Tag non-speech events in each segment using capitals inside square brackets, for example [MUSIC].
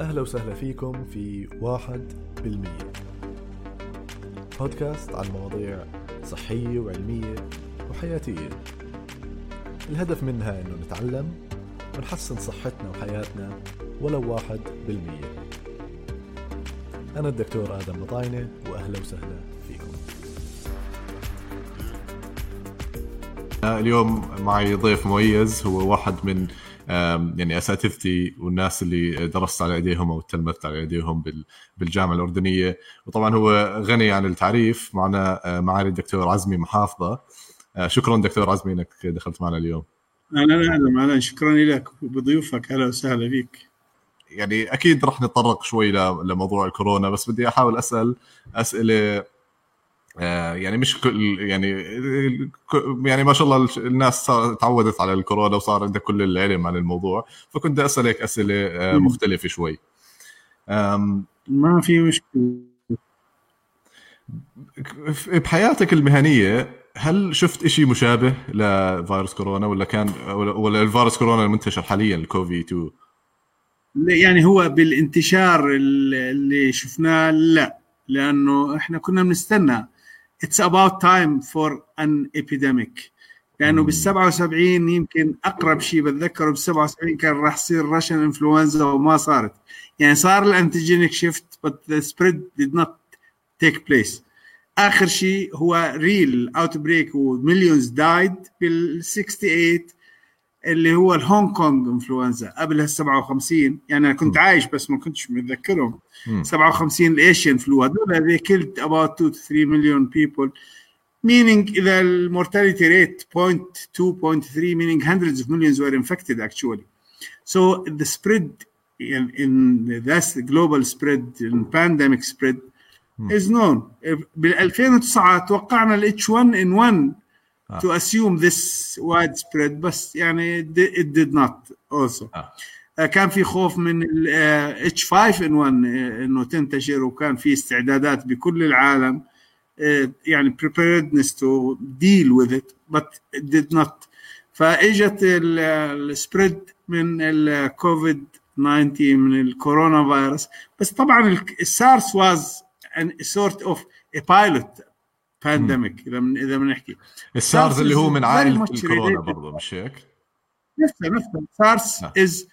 أهلا وسهلا فيكم في واحد بالمية. بودكاست عن مواضيع صحية وعلمية وحياتية. الهدف منها إنه نتعلم ونحسن صحتنا وحياتنا ولو واحد بالمية. أنا الدكتور آدم مطاينة وأهلا وسهلا فيكم. اليوم معي ضيف مميز هو واحد من يعني أساتذتي والناس اللي درست على إيديهم أو تلمذت على إيديهم بال- بالجامعة الأردنية. وطبعا هو غني عن التعريف. معنا آه، معالي الدكتور عزمي محافظة. آه، شكرا دكتور عزمي إنك دخلت معنا اليوم. أهلا أهلا أهلا شكرا لك وبضيوفك أهلا وسهلا بك يعني أكيد رح نتطرق شوي لموضوع الكورونا بس بدي أحاول أسأل أسئلة يعني مش كل يعني يعني ما شاء الله الناس صار تعودت على الكورونا وصار عندها كل العلم عن الموضوع. فكنت أسألك أسئلة آه،. مختلفة شوي. ما في مشكلة. بحياتك المهنية هل شفت إشي مشابه لفيروس كورونا ولا كان ولا- الفيروس كورونا المنتشر حاليا الكوفي 2 يعني هو بالانتشار اللي اللي شفناه لا. لأنه إحنا كنا بنستنى it's about time for an epidemic. لأنه. بال 77 يمكن أقرب شيء بتذكره بال 77 كان راح يصير Russian influenza وما صارت. يعني صار ال antigenic shift but the spread did not take place. آخر شيء هو real outbreak و millions died بال 68 اللي هو ال Hong Kong influenza قبل ال 57 يعني أنا كنت عايش بس ما كنتش متذكرهم. 57 الايشن فلو هذول ذي كيلد اباوت 2 3 مليون بيبل meaning إذا المورتاليتي ريت 0.2.3 meaning hundreds of millions were infected actually. So the spread in, in that's the global spread in pandemic spread is بال 2009 توقعنا الاتش 1 ان 1 to assume this widespread بس يعني it did- it did not also. آه. آه، كان في خوف من ال آه، H5N1 آه، إنه تنتشر وكان في استعدادات بكل العالم آه، يعني preparedness to deal with it but it did not. فإجت السبريد من الكوفيد 19 من الكورونا فيروس بس طبعا السارس was a sort of a pilot pandemic إذا من إذا بنحكي السارز اللي هو من عائلة الكورونا. برضه مش هيك؟ نفسه نفسه سارس نعم. is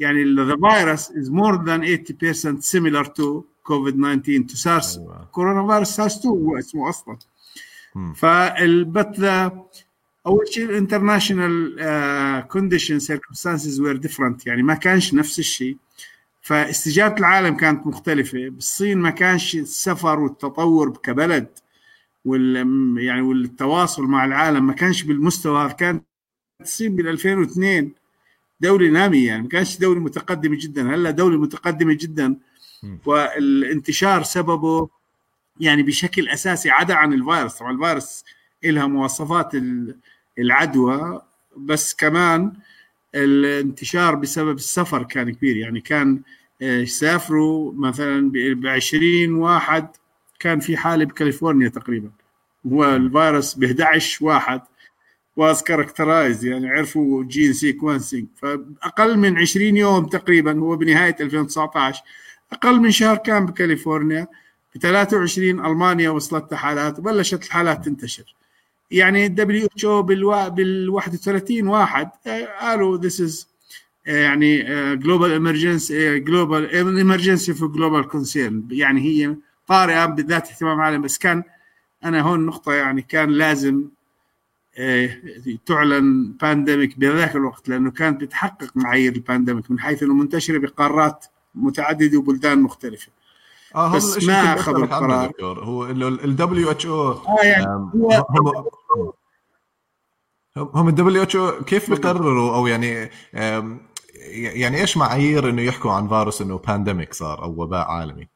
يعني the virus is more than 80% similar to COVID-19 to SARS أيوة. coronavirus SARS 2 هو اسمه أصلا مم. فال but the أول شيء ال international condition circumstances were different يعني ما كانش نفس الشيء فاستجابة العالم كانت مختلفة بالصين ما كانش السفر والتطور كبلد وال يعني والتواصل مع العالم ما كانش بالمستوى هذا. كانت الصين بال 2002 دولة نامية يعني ما كانش دولة متقدمة جدا هلأ دولة متقدمة جدا. والانتشار سببه يعني بشكل أساسي عدا عن الفيروس طبعا الفيروس لها مواصفات ال- العدوى بس كمان الانتشار بسبب السفر كان كبير يعني كان آه، سافروا مثلا ب 20 واحد كان في حالة بكاليفورنيا تقريبا. هو الفيروس ب 11 واحد was characterized يعني عرفوا gene sequencing. فأقل من 20 يوم تقريبا هو بنهاية 2019 أقل من شهر كان بكاليفورنيا. ب 23 ألمانيا وصلت حالات وبلشت الحالات تنتشر. يعني ال WHO بال 31 واحد آه، قالوا this is يعني global emergency global emergency of global concern يعني هي طارئه بذات اهتمام عالم بس كان أنا هون نقطة يعني كان لازم آه، تعلن pandemic بذاك الوقت لأنه كانت بتحقق معايير ال pandemic من حيث إنه منتشرة بقارات متعددة وبلدان مختلفة. هذا بس ما عنه القرار. هو ال WHO هم هم ال WHO كيف بيقرروا أو يعني يعني إيش معايير إنه يحكوا عن فيروس إنه pandemic صار أو وباء عالمي؟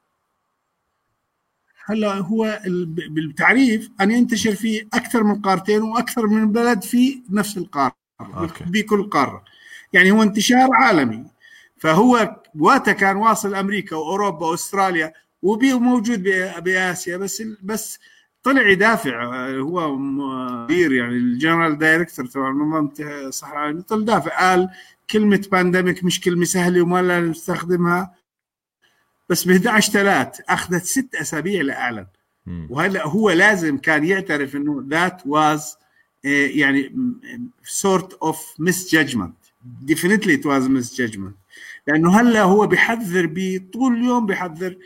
هلا هو بالتعريف أن ينتشر في أكثر من قارتين وأكثر من بلد في نفس القارة أوكي. بكل قارة. يعني هو انتشار عالمي. فهو وقتها كان واصل أمريكا وأوروبا وأستراليا وموجود بآسيا بس بس طلع يدافع آه، هو مدير يعني ال general director تبع منظمه الصحه العالميه طلع دافع قال كلمة pandemic مش كلمة سهلة وما لا نستخدمها. بس ب 11 3 أخذت ست أسابيع لأعلن. وهلا هو لازم كان يعترف إنه that was يعني sort of misjudgment definitely it was misjudgment لأنه هلا هو بحذر طول اليوم بحذر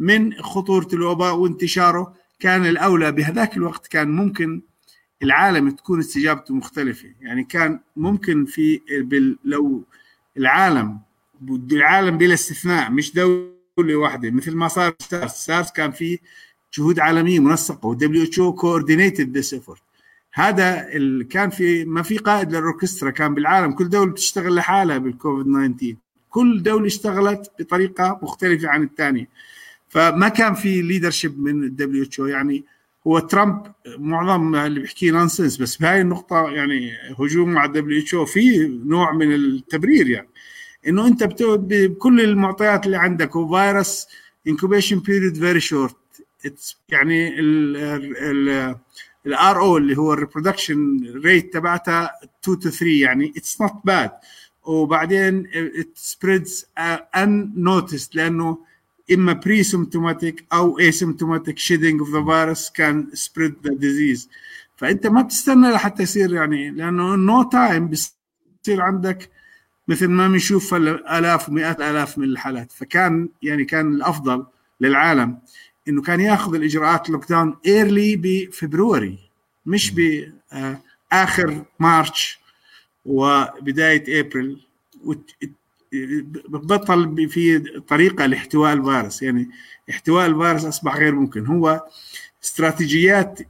من خطورة الوباء وانتشاره. كان الأولى بهذاك الوقت كان ممكن العالم تكون استجابته مختلفة. يعني كان ممكن في لو العالم العالم بلا استثناء مش دولة واحدة مثل ما صار سارس. سارس كان في جهود عالمية منسقة و WHO coordinated this effort هذا ال... كان في ما في قائد للأوركسترا كان بالعالم. كل دولة بتشتغل لحالها بالكوفيد 19 كل دولة اشتغلت بطريقة مختلفة عن الثانية. فما كان في leadership من ال WHO يعني هو ترامب معظم اللي بيحكي nonsense بس بهاي النقطة يعني هجوم على ال WHO في نوع من التبرير يعني. إنه أنت بكل المعطيات اللي عندك وفيروس incubation period very short يعني ال R0 اللي هو ال reproduction rate تبعتها 2 to 3 يعني it's not bad وبعدين it spreads unnoticed لأنه إما presymptomatic أو asymptomatic shedding of the virus can spread the disease فأنت ما بتستنى لحتى يصير يعني لأنه no time بيصير عندك مثل ما بنشوف الاف ومئات الاف من الحالات. فكان يعني كان الافضل للعالم انه كان ياخذ الاجراءات lockdown early بفبروري مش باخر March وبداية إبريل. بطل في طريقة لاحتواء الفيروس. يعني احتواء الفيروس أصبح غير ممكن. هو استراتيجيات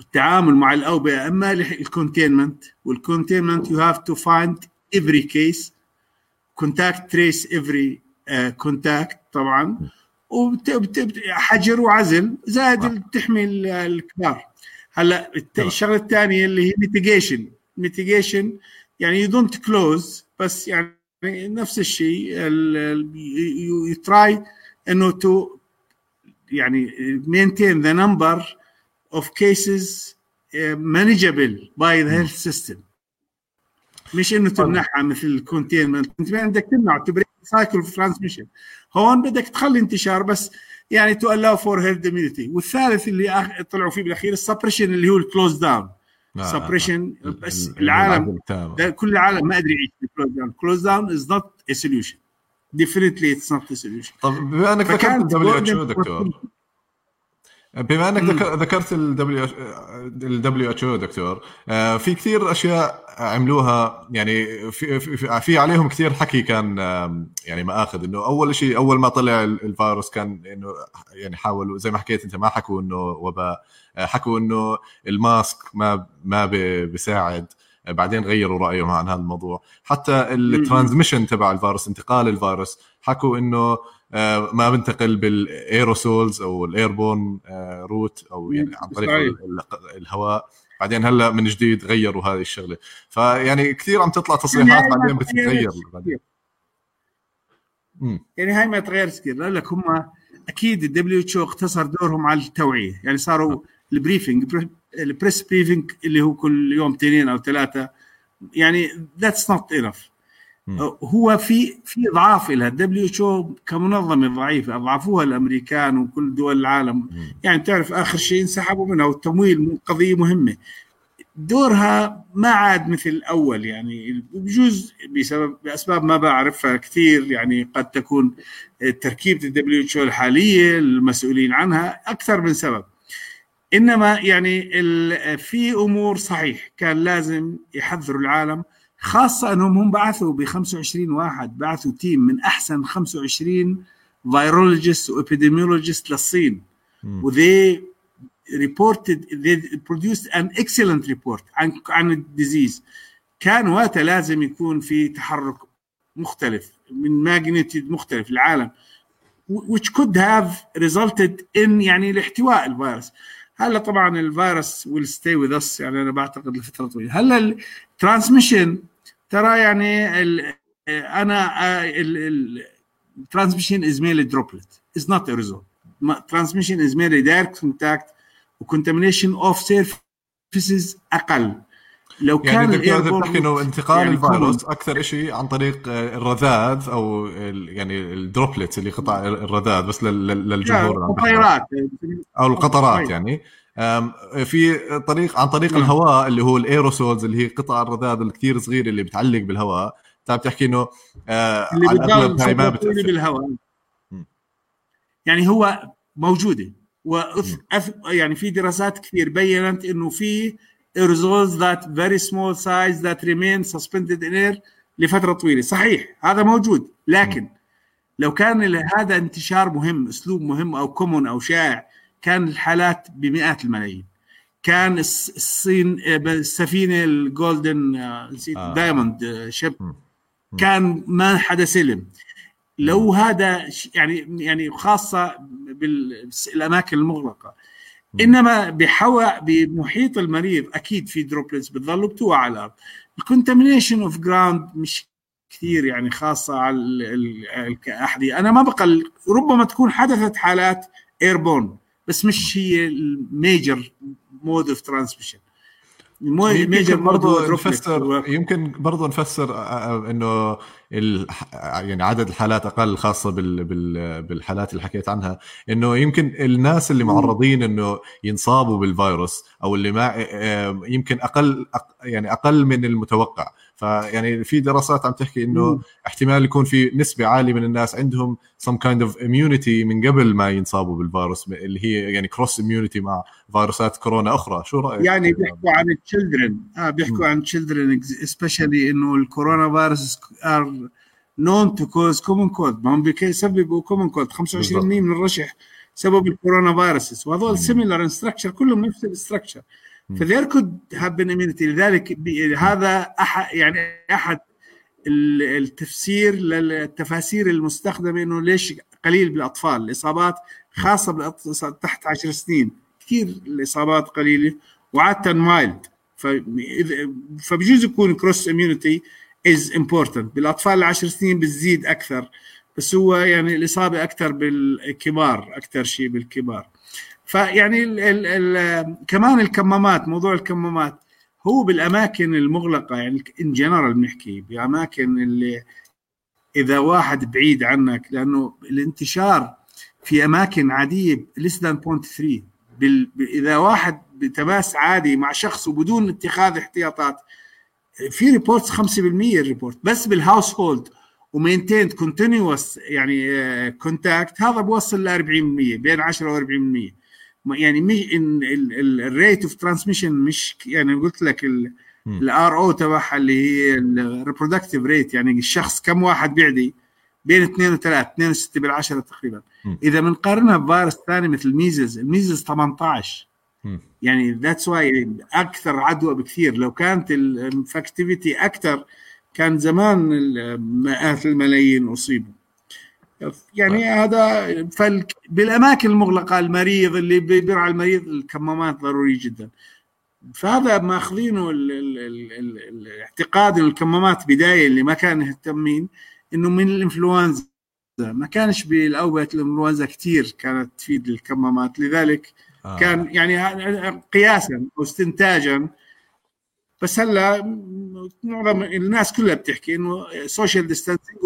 التعامل مع الأوبئة إما ال containment وال containment you have to find every case contact trace every contact طبعا. وحجر وعزل زائد تحمي الكبار. هلأ الشغلة الثانية اللي هي mitigation mitigation يعني you don't close بس يعني نفس الشيء you try انه to يعني maintain the number of cases uh, manageable by the health system. مش إنه تمنعها مثل ال containment أنت عندك تمنع to break cycle of transmission هون بدك تخلي انتشار بس يعني to allow for herd immunity. والثالث اللي طلعوا فيه بالأخير ال suppression اللي هو ال close down suppression بس العالم كل العالم ما قدر يعيش بال close down close down is not a solution definitely it's not a solution طب بما إنك ذكرت ال WHO دكتور بما انك ذكرت الدبليو الدبليو اتش أو دكتور آه، في كثير أشياء عملوها يعني في, في, في عليهم كثير حكي كان يعني مآخذ إنه أول شيء أول ما طلع الفيروس كان إنه يعني حاولوا زي ما حكيت أنت ما حكوا إنه وباء آه، حكوا إنه ال mask ما ما بيساعد بعدين غيروا رأيهم عن هذا الموضوع. حتى ال transmission تبع الفيروس انتقال الفيروس حكوا إنه آه، ما بنتقل بال aerosols أو ال airborne route أو يعني عن طريق الهواء. بعدين هلأ من جديد غيروا هذه الشغلة. فيعني كثير عم تطلع تصريحات بعدين بتتغير بعدين. يعني هاي ما تغيرت كثير. لك هم أكيد ال WH اقتصر دورهم على التوعية. يعني صاروا ال briefing ال press briefing اللي هو كل يوم اثنين أو ثلاثة. يعني that's not enough هو في في اضعاف لها. ال WH كمنظمة ضعيفة أضعفوها الأمريكان وكل دول العالم. يعني تعرف آخر شيء انسحبوا منها والتمويل قضية مهمة. دورها ما عاد مثل الأول يعني بجوز بسبب بأسباب ما بعرفها كثير. يعني قد تكون تركيبة ال WH الحالية المسؤولين عنها أكثر من سبب. إنما يعني في أمور صحيح كان لازم يحذروا العالم. خاصة أنهم هم بعثوا ب 25 واحد بعثوا team من أحسن 25 virologist و epidemiologist للصين. و they reported they produced an excellent report عن عن ال disease. كان وقتها لازم يكون في تحرك مختلف من ماجنتيد مختلف العالم which could have resulted in يعني الاحتواء الفيروس. هلا طبعا الفيروس will stay with us يعني أنا بعتقد لفترة طويلة. هلا الترانسميشن ترى يعني ال أنا الترانسميشن از ميلي دروبلت از نوت ايرزول ترانسميشن از ميلي دايركت كونتاكت وكونتامينيشن اوف سيرفيسز أقل. لو كان يعني دكتور بتحكي إنه انتقال يعني الفيروس أكثر شيء عن طريق آه، الرذاذ أو يعني ال droplets اللي قطع الرذاذ بس لل- لل- للجمهور. طيارات أو القطرات طيب. يعني. في طريق عن طريق نعم. الهواء اللي هو ال aerosols اللي هي قطع الرذاذ الكثير صغيره اللي بتعلق بالهواء. انت عم تحكي إنه آه، اللي بتضل هاي ما بتأثر. بالهواء. يعني هو موجودة. وأث... أث... يعني في دراسات كثير بينت إنه في aerosols that very small size that remain suspended in air لفترة طويلة. صحيح هذا موجود. لكن لو كان هذا انتشار مهم أسلوب مهم أو common أو شائع كان الحالات بمئات الملايين. كان الص- الصين آه، السفينة ال Golden آه. Diamond ship. كان ما حدا سلم. لو هذا يعني يعني خاصة بالأماكن المغلقة. إنما بحوا بمحيط المريض أكيد في droplets بتضلوا بتوقع على الأرض ال contamination of ground مش كثير يعني خاصة على ال- ال- الاحذيه أنا ما بقول ربما تكون حدثت حالات airborne بس مش هي ال major mode of transmission ال major برضه نفسر يمكن برضه نفسر آه، آه، إنه. يعني عدد الحالات أقل خاصة بال... بال... بالحالات اللي حكيت عنها. إنه يمكن الناس اللي معرضين إنه ينصابوا بالفيروس أو اللي ما آه، يمكن أقل يعني أقل من المتوقع. فيعني في دراسات عم تحكي إنه. احتمال يكون في نسبة عالية من الناس عندهم some kind of immunity من قبل ما ينصابوا بالفيروس اللي هي يعني cross immunity مع فيروسات كورونا أخرى. شو رأيك؟ يعني بيحكوا عن ال children آه بيحكوا عن children specially إنه الكورونا virus are known to cause common cold ما هم بيسببوا common cold 25% من الرشح سبب الكورونا viruses. وهذول similar in structure كلهم نفس ال structure ف there could have been immunity لذلك هذا احد يعني أحد ال- التفسير للتفاسير المستخدمة إنه ليش قليل بالأطفال. الإصابات خاصة بالأطفال تحت 10 سنين. كثير الإصابات قليلة وعادة mild فبجوز يكون cross immunity is important بالأطفال العشر سنين بتزيد أكثر. بس هو يعني الإصابة أكثر بالكبار أكثر شيء بالكبار. فيعني ال ال ال كمان الكمامات موضوع الكمامات هو بالأماكن المغلقة يعني in general بنحكي بأماكن اللي إذا واحد بعيد عنك لأنه الانتشار في أماكن عادية less than 0.3 بال... إذا واحد بتماس عادي مع شخص وبدون اتخاذ احتياطات في reports 5% ال report بس بال household و maintained continuous يعني contact هذا بوصل ل 40% بين 10 و 40% ما- يعني مش ال rate of transmission مش يعني قلت لك ال R0 تبعها اللي هي ال reproductive rate يعني الشخص كم واحد بيعدي بين 2 و 3 2 و6 بالعشرة تقريبا. إذا بنقارنها بفيروس ثاني مثل ال measles ال measles 18 مم. يعني that's why أكثر عدوى بكثير. لو كانت ال infectivity أكثر كان زمان مئات الملايين أصيبوا. يعني هذا فال... بالأماكن المغلقة المريض اللي بي- بيرعى المريض الكمامات ضروري جدا. فهذا ماخذينه ال... ال... ال... ال... الاعتقاد إنه الكمامات بداية اللي ما كانوا مهتمين إنه من الإنفلونزا. ما كانش بالأوبئة الإنفلونزا كثير كانت تفيد الكمامات. لذلك آه. كان يعني قياسا أو استنتاجا. بس هلا معظم الناس كلها بتحكي إنه social distancing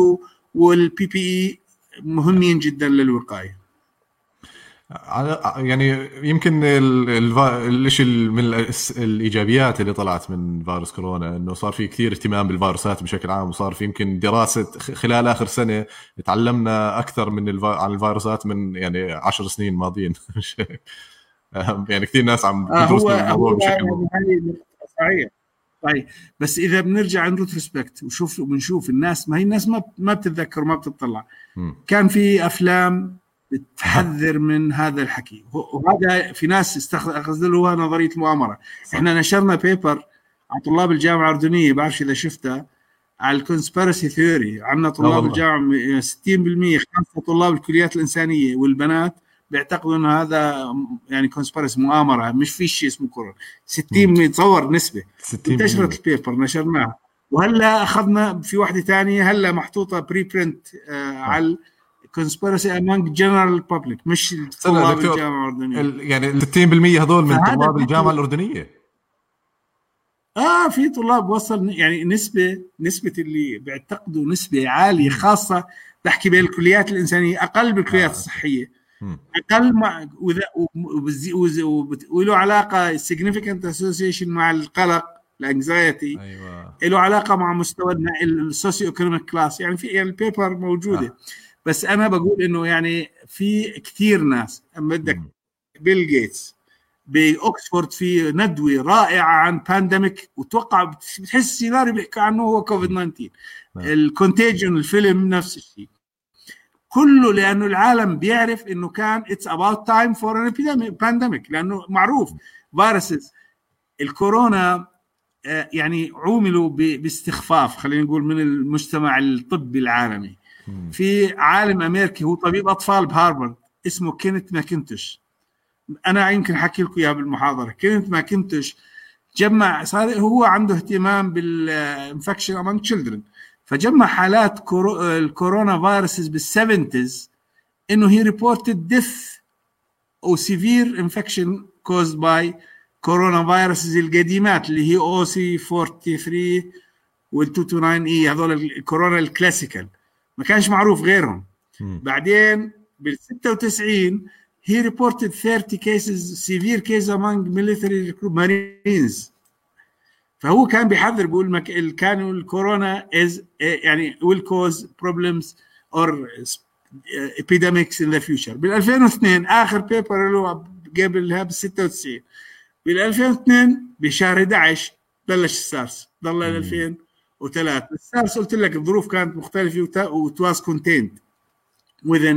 وال PPE مهمين جدا للوقاية. على- يعني يمكن الشيء ال- من الإيجابيات اللي طلعت من فيروس كورونا إنه صار في كثير اهتمام بالفيروسات بشكل عام وصار في يمكن دراسة خلال آخر سنة تعلمنا أكثر من الفا... عن الفيروسات من يعني عشر سنين ماضيين. [LAUGHS] يعني كثير ناس عم آه يدرسوا هو الموضوع بشكل يعني هاي نقطة صحيح صحيح بس إذا بنرجع عن retrospect وشوف وبنشوف الناس ما هي الناس ما ما بتتذكر وما بتطلع. كان في أفلام بتحذر من هذا الحكي. وهذا في ناس استخدموها نظرية المؤامرة. إحنا نشرنا paper على طلاب الجامعة الأردنية بعرفش إذا شفتها على ال conspiracy theory عندنا طلاب. الجامعة 60% خاصه طلاب الكليات الإنسانية والبنات بيعتقدوا انه هذا يعني conspiracy مؤامرة مش في شيء اسمه كورونا 60 تصور نسبة. 60% انتشرت ال paper نشرناها. وهلا أخذنا في واحدة ثانية هلا محطوطة preprint آه على conspiracy among general public مش طلاب الجامعة الأردنية. ال- يعني ال 60% هذول من طلاب الجامعة الأردنية؟ آه في طلاب وصل يعني نسبة نسبة اللي بيعتقدوا نسبة عالية خاصة بحكي بين الكليات الإنسانية أقل بالكليات الصحية. أقل مع وله علاقة significant association مع القلق. ال anxiety أيوه. له علاقة مع مستوى ال socioeconomic class يعني في يعني ال paper موجودة. آه. بس أنا بقول إنه يعني في كثير ناس. بدك بيل جيتس باوكسفورد في ندوة رائعة عن pandemic وتوقع بتحس السيناريو بيحكي عنه هو كوفيد 19 ال Contagion الفيلم نفس الشيء. كله لأنه العالم بيعرف إنه كان it's about time for an pandemic لأنه معروف. viruses الكورونا يعني عوملوا باستخفاف خلينا نقول من المجتمع الطبي العالمي. في عالم أمريكي هو طبيب أطفال بهارفارد اسمه كينيت ماكنتوش أنا يمكن أحكي لكم اياها بالمحاضرة. كينيت ماكنتوش جمع صار هو عنده اهتمام بال infection among children فجمع حالات الكورونا viruses بال seventies إنه هي reported death أو severe infection caused by coronaviruses القديمات اللي هي OC 43 وال 229 E هذول الكورونا ال classical. ما كانش معروف غيرهم. م. بعدين بال 96 he reported 30 cases severe cases among military marines. فهو كان بيحذر بيقول مك... كانوا الكورونا is يعني will cause problems or epidemics in the future. بال 2002 آخر paper له قبلها بال 96 بال 2002 بشهر 11 بلش السارس. ضل ل 2003 السارس قلت لك الظروف كانت مختلفة وتواز كونتيند within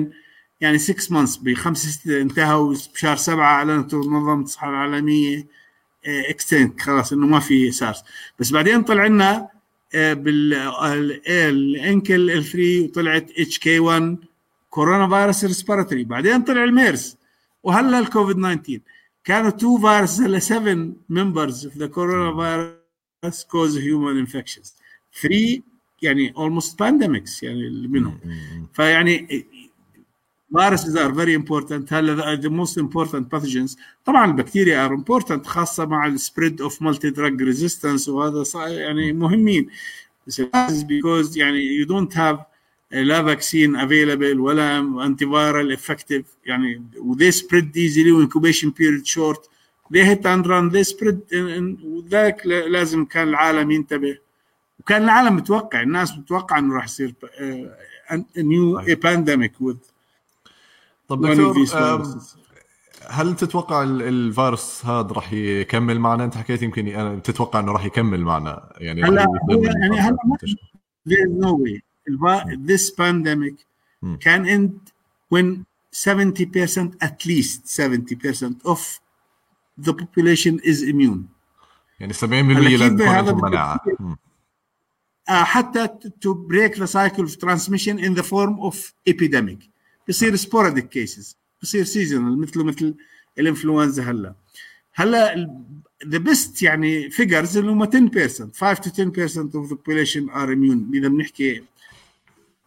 يعني 6 مانثس بخمس ستة انتهوا بشهر سبعة اعلنت منظمة الصحة العالمية اكستنت خلاص إنه ما في سارس. بس بعدين طلع لنا آه، بالانكل ال 3 وطلعت اتش كي 1 كورونا فيروس ريسبيراتوري بعدين طلع الميرس. وهلأ الكوفيد 19 كانوا two virus هلا 7 members of the كورونا فيروس cause human infections 3 يعني almost pandemics يعني منهم فيعني viruses are very important. هلا the most important pathogens طبعا البكتيريا are important خاصة مع ال spread of multi drug resistance وهذا يعني مهمين. Because يعني you don't have لا vaccine available ولا antiviral effective. يعني they spread easily incubation period short. They hit and run. They spread وذاك لازم كان العالم ينتبه. وكان العالم متوقع. الناس متوقع إنه راح يصير new pandemic with طب دكتور هل تتوقع الفيروس هذا راح يكمل معنا؟ أنت حكيت يمكن أنا تتوقع إنه راح يكمل معنا. يعني هلا يعني هلا there's no way. this pandemic hmm. can end when 70% at least 70% of the population is immune يعني 70% لازم تكون عندهم مناعه حتى to break the cycle of transmission in the form of epidemic بصير سبوراديك كيسز بصير سيزونال مثله مثل الانفلونزا هلا هلا ذا بيست يعني فيجرز اللي هم 10% 5 to 10% اوف ذا population ار immune اذا بنحكي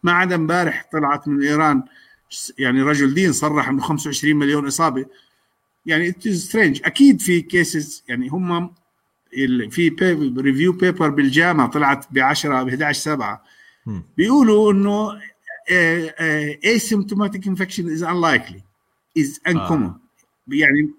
ما عدا امبارح طلعت من إيران يعني رجل دين صرح إنه 25 مليون إصابة. يعني strange أكيد في cases يعني هم في review paper بالجامعة طلعت ب 10 ب 11 7 بيقولوا إنه asymptomatic infection is unlikely is uncommon. آه. يعني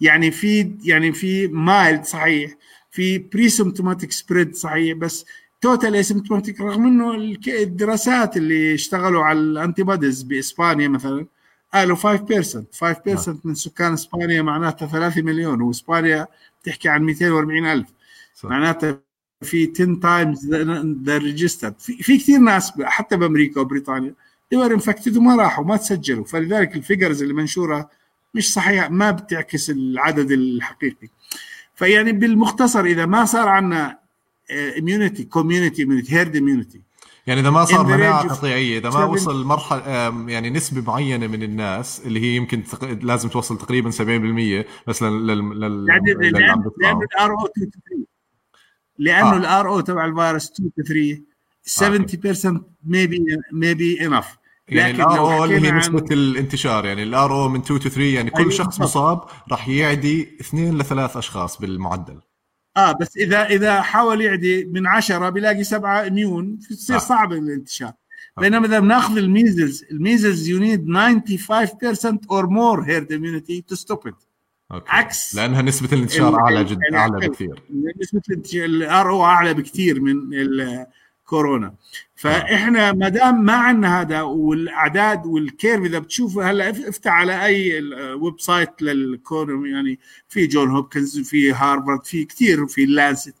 يعني في يعني في mild صحيح في pre symptomatic spread صحيح بس total asymptomatic رغم إنه الدراسات اللي اشتغلوا على ال antibodies بإسبانيا مثلا قالوا 5% 5% آه. من سكان إسبانيا معناتها 3 مليون وإسبانيا بتحكي عن 240 ألف. معناتها في 10 times the register في كثير ناس حتى بأمريكا وبريطانيا they were infected وما راحوا ما تسجلوا. فلذلك ال figures اللي منشورة مش صحيحة ما بتعكس العدد الحقيقي. فيعني بالمختصر إذا ما صار عندنا immunity community immunity herd immunity يعني إذا ما صار مناعة قطيعيه إذا ما وصل مرحلة يعني نسبة معينة من الناس اللي هي يمكن لازم توصل تقريبا 70% بس لل لل يعني لأن الار O 2 لأنه ال R O تبع الفيروس 2 3 70% maybe maybe enough. يعني ال R O اللي هي نسبة. الانتشار يعني ال R O من 2 to 3 يعني كل أيوة شخص مصاب راح يعدي اثنين لثلاث أشخاص بالمعدل. آه بس اذا اذا حاول يعدي من عشرة بيلاقي سبعة immune تصير آه. صعب الانتشار بينما اذا بناخذ ال measles ال measles you need 95% or more herd immunity to stop it. عكس لانها نسبه الانتشار ال- اعلى جدا يعني اعلى. بكثير نسبه ال R O اعلى بكثير من الكورونا فإحنا ما دام ما عندنا هذا والأعداد وال curve إذا بتشوفوا هلا اف- افتح على أي website للكورونا يعني في جون هوبكنز في هارفارد في كثير في لانست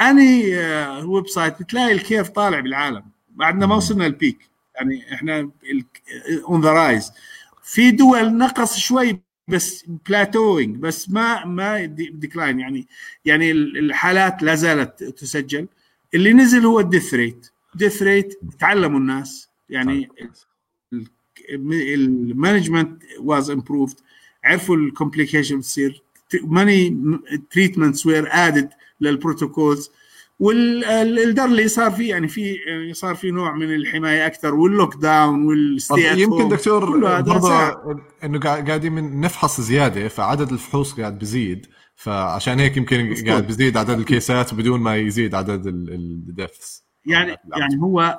أني آه، website بتلاقي ال curve طالع بالعالم. بعدنا ما وصلنا ال peak. يعني إحنا on the rise في دول نقص شوي بس بلاتوينج بس ما ما ديكلاين يعني يعني ال- الحالات لا زالت تسجل. اللي نزل هو الديث ريت ديث ريت تعلموا الناس. يعني المانجمنت واز امبروفد عرفوا الكومبليكيشن بتصير ماني تريتمنتس وير ادد للبروتوكولز والدر اللي صار فيه يعني في يعني صار في نوع من الحماية أكثر. واللوك داون والستي يمكن دكتور برضه. إنه قاعد- قاعدين نفحص زيادة فعدد الفحوص قاعد بزيد. فعشان هيك يمكن. قاعد بزيد عدد ال case ات بدون ما يزيد عدد ال deaths يعني يعني هو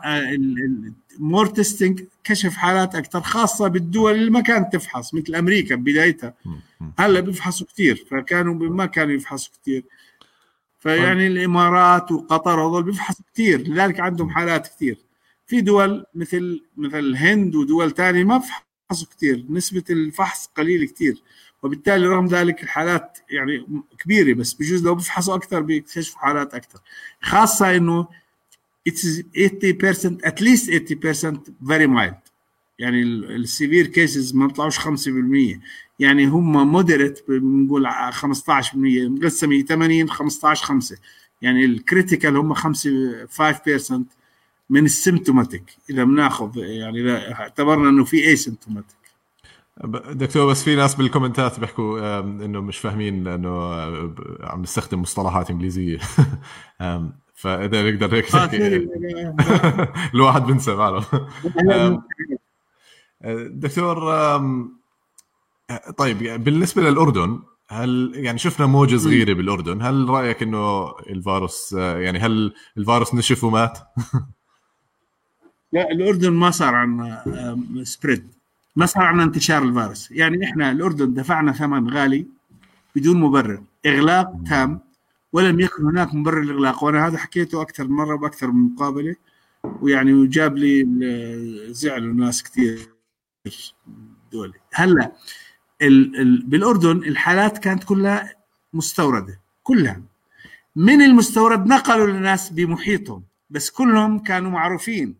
more testing كشف حالات أكثر خاصة بالدول اللي ما كانت تفحص مثل أمريكا بدايتها. هلأ بيفحصوا كثير فكانوا ما كانوا يفحصوا كثير فيعني الإمارات وقطر هذول بيفحصوا كثير لذلك عندهم حالات كثير في دول مثل مثل الهند ودول ثانية ما بيفحصوا كثير نسبة الفحص قليلة كثير وبالتالي رغم ذلك الحالات يعني كبيرة بس بجوز لو بيفحصوا أكثر بيكتشفوا حالات أكثر. خاصة إنه it's 80% at least 80% very mild. يعني ال severe cases ما بيطلعوش 5% يعني هم moderate بنقول 15% مقسمه 80 15 5 يعني ال critical هم 5 5% من ال symptomatic إذا بناخذ يعني إذا اعتبرنا إنه في asymptomatic دكتور بس في ناس بال comment ات بيحكوا إنه مش فاهمين انه آه، عم نستخدم مصطلحات إنجليزية. [LAUGHS] فإذا نقدر هيك آه،. [LAUGHS] الواحد بنسى معلوم آم، دكتور طيب بالنسبة للأردن هل يعني شفنا موجة صغيرة بالأردن هل رأيك إنه الفيروس آه، يعني هل الفيروس نشف ومات؟ [LAUGHS] لا الأردن ما صار عندنا سبريد ما عندنا انتشار الفيروس. يعني إحنا الأردن دفعنا ثمن غالي بدون مبرر. إغلاق تام ولم يكن هناك مبرر للاغلاق وأنا هذا حكيته أكثر من مرة باكثر من مقابلة. ويعني وجاب لي زعلوا ناس كثير دولي هلأ ال ال بالأردن الحالات كانت كلها مستوردة. كلها. من المستورد نقلوا للناس بمحيطهم. بس كلهم كانوا معروفين.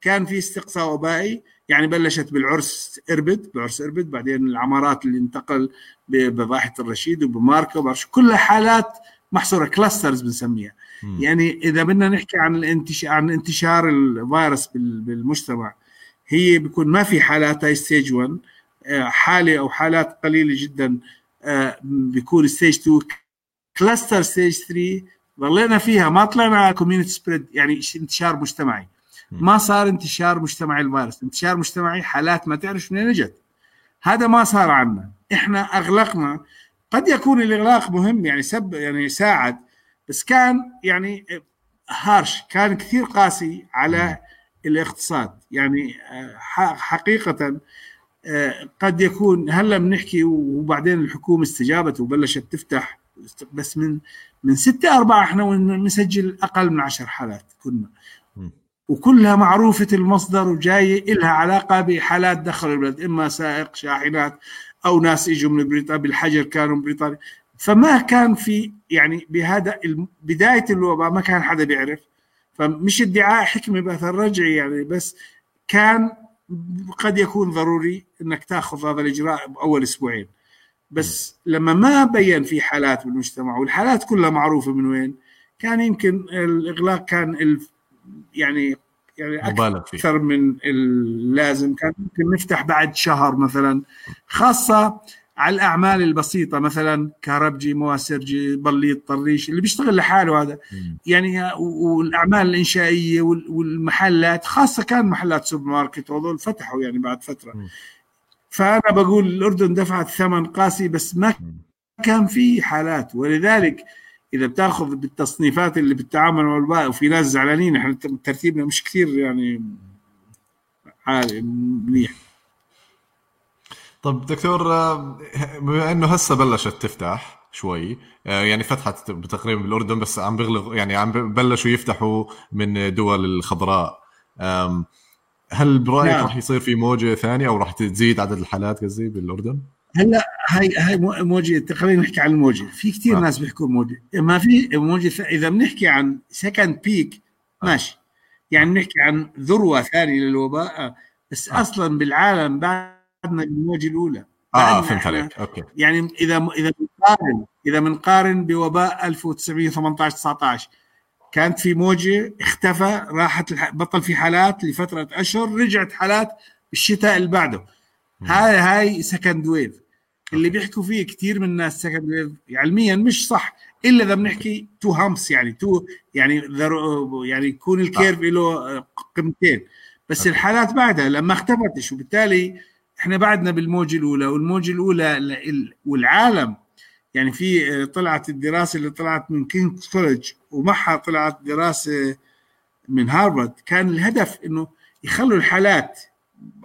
كان في استقصاء وبائي. يعني بلشت بالعرس إربد بعرس إربد بعدين العمارات اللي انتقل بضاحية الرشيد وبماركه وبعرفش كلها حالات محصورة كلاسترز بنسميها. يعني إذا بدنا نحكي عن الانتشار عن انتشار الفيروس بال- بالمجتمع هي بيكون ما في حالات هاي stage 1 آه، حالة أو حالات قليلة جدا آه، بيكون stage 2 cluster stage 3 ظلينا فيها ما طلعنا community spread يعني انتشار مجتمعي. ما صار انتشار مجتمعي الفيروس. انتشار مجتمعي حالات ما تعرف منين اجت هذا ما صار عنا. إحنا أغلقنا. قد يكون الإغلاق مهم يعني سب يعني ساعد بس كان يعني هارش كان كثير قاسي على الاقتصاد. يعني آه، حقيقة آه، قد يكون هلا بنحكي وبعدين الحكومة استجابت وبلشت تفتح بس من من 6 4 إحنا بنسجل أقل من 10 حالات كنا. وكلها معروفة المصدر وجاية إلها علاقة بحالات دخل البلد إما سائق شاحنات أو ناس إجوا من بريطانيا بالحجر كانوا من بريطانيا. فما كان في يعني بهذا بداية الوباء ما كان حدا بيعرف. فمش ادعاء حكمة بأثر رجعي يعني بس كان قد يكون ضروري إنك تأخذ هذا الإجراء بأول أسبوعين. بس لما ما بين في حالات بالمجتمع والحالات كلها معروفة من وين كان يمكن الإغلاق كان يعني يعني مبالغ فيه أكثر من اللازم. كان ممكن نفتح بعد شهر مثلا. خاصة على الأعمال البسيطة مثلا كهربجي مواسرجي بليط طريش اللي بيشتغل لحاله هذا. يعني والأعمال الإنشائية وال- والمحلات خاصة كان محلات سوبر ماركت وهذول فتحوا يعني بعد فترة. مم. فأنا بقول الأردن دفعت ثمن قاسي بس ما كان في حالات. ولذلك إذا بتأخذ بالتصنيفات اللي بالتعامل مع الوباء وفي ناس زعلانين إحنا ترتيبنا مش كثير يعني عالي منيح طب دكتور آه، بما إنه هسه بلشت تفتح شوي آه، يعني فتحت تقريبا بالأردن بس عم بيغلق يعني عم بلشوا يفتحوا من دول الخضراء هل برأيك نعم. راح يصير في موجة ثانية أو راح تزيد عدد الحالات قصدي بالأردن؟ هلا هاي هاي موجة خلينا نحكي عن الموجة. في كثير آه. ناس بيحكوا موجه ما في موجة إذا بنحكي عن سكند بيك آه. ماشي. يعني بنحكي عن ذروة ثانية للوباء بس آه. أصلا بالعالم بعدنا بالموجة الأولى. آه فهمت عليك. okay. يعني إذا إذا بنقارن إذا بنقارن بوباء 1918 19 كانت في موجة اختفى راحت بطل في حالات لفترة أشهر رجعت حالات الشتاء اللي بعده. هاي هاي second wave اللي بيحكوا فيه كثير من الناس second wave علميا مش صح إلا إذا بنحكي two humps يعني two يعني يعني يكون ال curve له قيمتين بس الحالات بعدها لما اختفتش وبالتالي إحنا بعدنا بالموجة الأولى والموجة الأولى والعالم. يعني في طلعت الدراسة اللي طلعت من King's College ومعها طلعت دراسة من هارفارد كان الهدف إنه يخلوا الحالات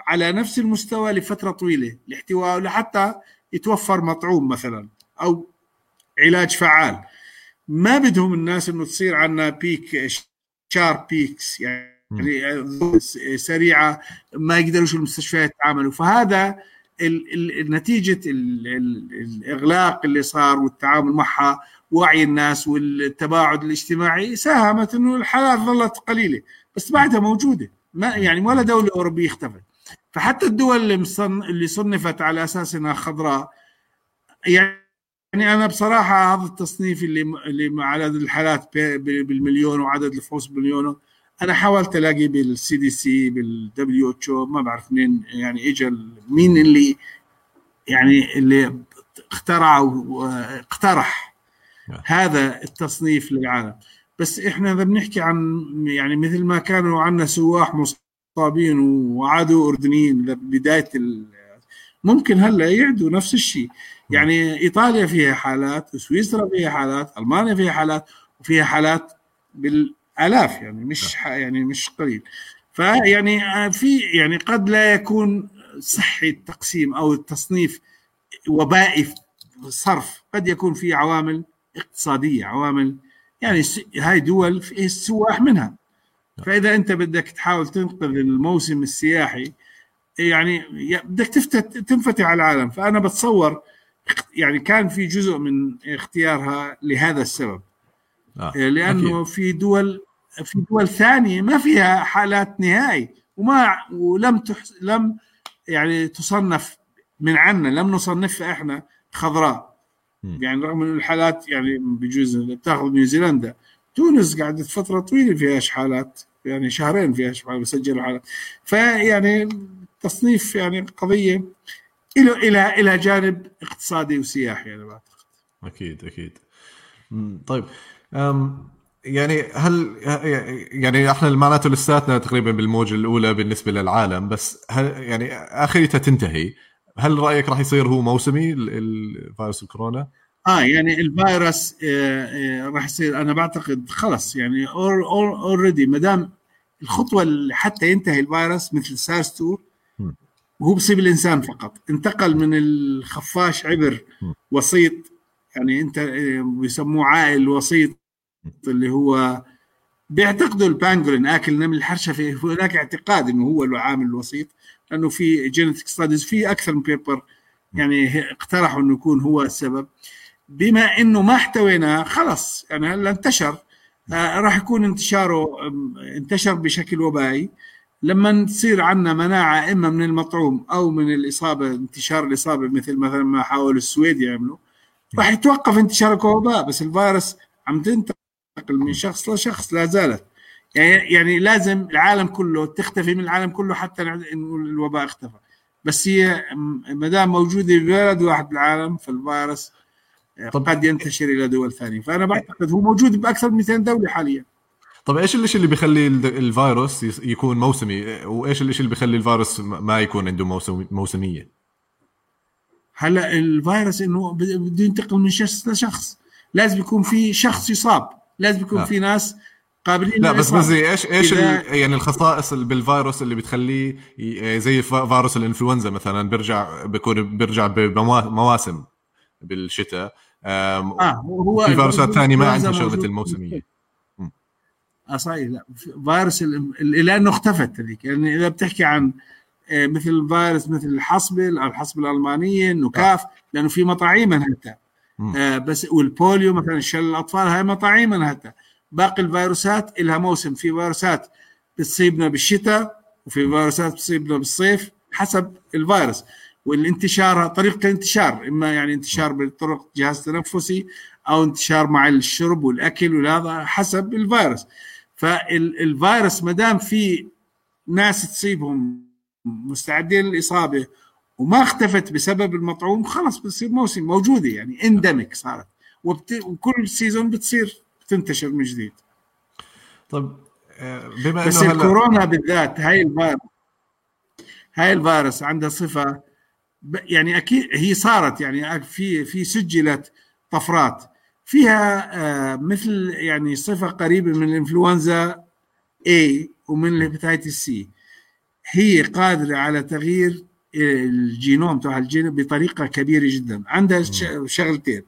على نفس المستوى لفترة طويلة لاحتواء لحتى يتوفر مطعوم مثلا أو علاج فعال. ما بدهم الناس إنه تصير عندنا بيك شارب بيكس يعني سريعة ما يقدروش المستشفيات يتعاملوا. فهذا نتيجة الإغلاق اللي صار والتعامل معها وعي الناس والتباعد الاجتماعي. ساهمت إنه الحالات ظلت قليلة بس بعدها موجودة. ما يعني ولا دولة أوروبية اختفت. فحتى الدول اللي مصن... اللي صنفت على أساس إنها خضراء يعني أنا بصراحة هذا التصنيف اللي اللي عدد الحالات بالمليون وعدد الفحوص بالمليون أنا حاولت ألاقي بال CDC بال WH ما بعرف مين يعني اجى مين اللي يعني اللي اخترع واقترح نعم. هذا التصنيف للعالم بس إحنا إذا بنحكي عن يعني مثل ما كانوا عندنا سواح مصابين وعادوا أردنيين بداية ممكن هلأ يعدوا نفس الشيء. يعني إيطاليا فيها حالات وسويسرا فيها حالات ألمانيا فيها حالات وفيها حالات بالألاف يعني مش نعم. يعني مش قليل فيعني في يعني قد لا يكون صحي التقسيم أو التصنيف وبائي صرف قد يكون في عوامل اقتصادية عوامل يعني هاي دول في السواح منها فإذا أنت بدك تحاول تنقذ الموسم السياحي يعني بدك تفتت تنفتح على العالم فأنا بتصور يعني كان في جزء من اختيارها لهذا السبب آه. لأنه أكيد. في دول في دول ثانية ما فيها حالات نهائي وما ولم تحس لم يعني تصنف من عنا لم نصنفها إحنا خضراء يعني رغم إن الحالات يعني بجوز بتاخذ نيوزيلندا تونس قعدت فترة طويلة فيهاش حالات يعني شهرين فيهاش حالات بسجلوا حالات. فيعني تصنيف يعني قضية إلى إلى إلى جانب اقتصادي وسياحي أنا بعتقد. أكيد أكيد. طيب. أم يعني هل يعني إحنا معناته لساتنا تقريبا بالموجة الأولى بالنسبة للعالم بس هل يعني اخرتها تنتهي. هل رأيك راح يصير هو موسمي الفيروس الكورونا؟ آه يعني الفيروس آه آه راح يصير أنا بعتقد خلص يعني already ما دام الخطوة اللي حتى ينتهي الفيروس مثل سارس 2 وهو بصيب الإنسان فقط. انتقل من الخفاش عبر وسيط يعني أنت آه، بيسموه عائل وسيط اللي هو بيعتقدوا ال pangolin آكل نمل الحرشفي هناك اعتقاد إنه هو العامل الوسيط لأنه في genetic studies في أكثر من paper يعني اقترحوا إنه يكون هو السبب. بما إنه ما احتويناه خلص يعني هلا انتشر. آه راح يكون انتشاره انتشر بشكل وبائي. لما تصير عندنا مناعة إما من المطعوم أو من الإصابة انتشار الإصابة مثل مثلا ما حاولوا السويد يعملوا راح يتوقف انتشار الوباء بس الفيروس عم تنتقل من شخص لشخص لا زالت. يعني يعني لازم العالم كله تختفي من العالم كله حتى نقول الوباء اختفى. بس هي ما دام موجودة ببلد واحد بالعالم فالفيروس طب قد ينتشر إلى دول ثانية. فأنا بعتقد هو موجود بأكثر من 200 دولة حاليا. طب إيش الشيء اللي بيخلي الفيروس يكون موسمي؟ وإيش الشيء اللي بيخلي الفيروس ما يكون عنده موسمية؟ هلا الفيروس إنه بده ينتقل من شخص لشخص لازم يكون في شخص يصاب. لازم يكون لا. في ناس قابلين لا بس. قصدي إيش إيش يعني الخصائص اللي بالفيروس اللي بتخليه ي- زي فيروس الإنفلونزا مثلا بيرجع بيكون بيرجع بمواسم بالشتاء. آم، آه هو في فيروسات ثانية ما عندها شغلة. الموسمية. آه صحيح لا فيروس لأنه اختفت هذيك. يعني إذا بتحكي عن آه، مثل فيروس مثل الحصبل أو الحصبة الألمانية النكاف لأنه في مطاعيم مم. آه بس وال polio مثلا شلل الأطفال هاي مطاعيم انهتها باقي الفيروسات لها موسم. في فيروسات بتصيبنا بالشتاء وفي فيروسات بتصيبنا بالصيف حسب الفيروس. والانتشار طريقة الانتشار إما يعني انتشار بالطرق جهاز تنفسي أو انتشار مع الشرب والأكل وهذا حسب الفيروس. فالفيروس ما دام في ناس تصيبهم مستعدين للاصابه وما اختفت بسبب المطعوم خلص بتصير موسم موجودة يعني endemic صارت. وبت... وكل season بتصير بتنتشر من جديد. طب بما بس إنه الكورونا بالذات هاي الفيروس هاي الفيروس عندها صفة يعني أكيد هي صارت يعني في في سجلت طفرات. فيها آه، مثل يعني صفة قريبة من الإنفلونزا A ومن ال hepatitis C هي قادرة على تغيير الجينوم تبع الجين بطريقة كبيرة جدا. عندها شغلتين.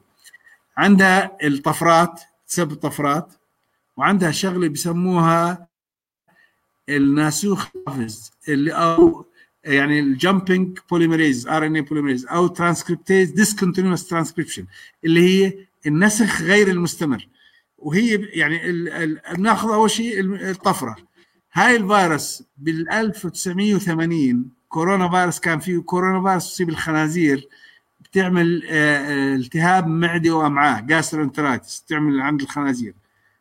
عندها الطفرات تسبب طفرات وعندها شغلة بسموها الناسوخ قافز اللي أو يعني ال jumping polymerase RNA polymerase أو ترانسكريبتيز ديسكونتينوس ترانسكريبشن اللي هي النسخ غير المستمر. وهي يعني بناخذ أول شيء الطفرة. هاي الفيروس بال 1980 كورونا فيروس كان فيه كورونا فيروس تصيب الخنازير بتعمل آه، آه، التهاب معده وأمعاء gastroenteritis تعمل عند الخنازير.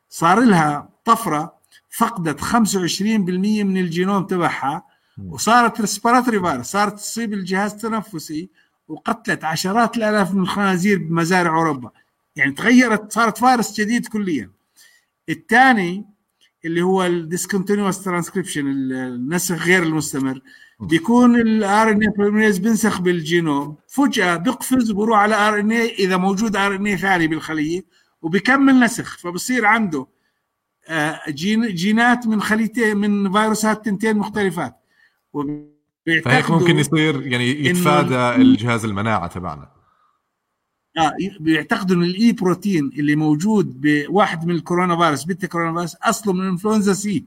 صار لها طفرة فقدت 25% من الجينوم تبعها. وصارت respiratory virus صارت تصيب الجهاز التنفسي وقتلت عشرات الآلاف من الخنازير بمزارع أوروبا. يعني تغيرت صارت فيروس جديد كليا. الثاني اللي هو الديسكونتينوس ترانسكريبشن النسخ غير المستمر. بيكون ال RNA بينسخ بالجينوم. فجأة بيقفز وبروح على RNA إذا موجود RNA ثاني بالخلية وبيكمل نسخ. فبصير عنده آه، جين جينات من خليتين من فيروسات تنتين مختلفات. فهيك ممكن يصير يعني يتفادى الجهاز المناعة تبعنا. آه بيعتقدوا إن ال E protein اللي موجود بواحد من الكورونا فيروس beta coronavirus أصله من إنفلونزا C.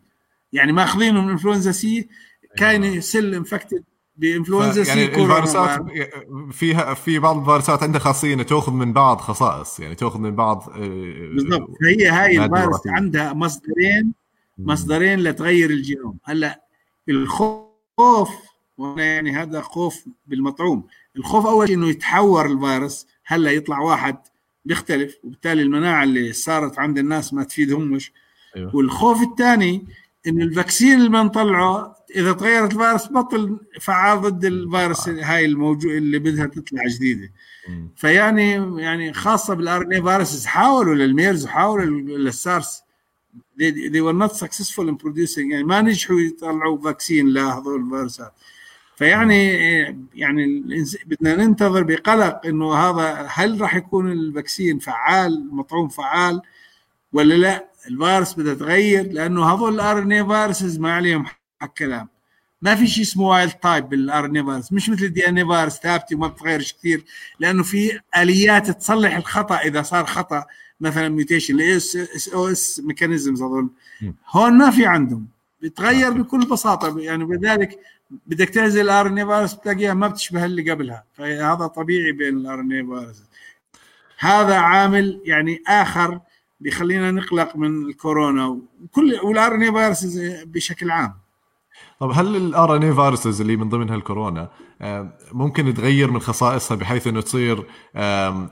يعني ماخذينه من إنفلونزا C كان cell infected بإنفلونزا يعني C كورونا الفيروسات فيروس. فيها في بعض الفيروسات عندها خاصية انها تأخذ من بعض خصائص يعني تأخذ من بعض آه، بالضبط. فهي هاي الفيروس. عندها مصدرين مصدرين لتغير الجينوم. هلأ الخوف وأنا يعني هذا خوف بالمطعوم. الخوف أول شيء إنه يتحور الفيروس هلأ يطلع واحد بيختلف وبالتالي المناعة اللي صارت عند الناس ما تفيدهمش. أيوة. والخوف الثاني انه ال vaccine اللي بنطلعه إذا تغيرت الفيروس بطل فعال ضد الفيروس هاي الموجود اللي بدها تطلع جديدة. فيعني يعني خاصة بال RNA viruses حاولوا للميرز وحاولوا للسارس they, they were not successful in producing يعني ما نجحوا يطلعوا vaccine لهذول الفيروسات. فيعني يعني بدنا ننتظر بقلق إنه هذا هل راح يكون ال vaccine فعال مطعوم فعال ولا لا؟ الفيروس بدها تغير لأنه هذول ال RNA viruses ما عليهم حق كلام. ما في شيء اسمه wild type بال RNA virus مش مثل ال DNA virus ثابته وما بتغيرش كثير لأنه في آليات تصلح الخطأ إذا صار خطأ. مثلا mutation SOS mechanisms أظن. هون ما في عندهم. بتغير بكل بساطة. يعني بذلك بدك تعزل ال RNA virus بتلاقيها ما بتشبه اللي قبلها. فهذا طبيعي بين ال RNA virus هذا عامل يعني آخر بيخلينا نقلق من الكورونا. وكل وال RNA virus بشكل عام. طب هل ال RNA viruses اللي من ضمنها الكورونا آه، ممكن تغير من خصائصها بحيث إنه تصير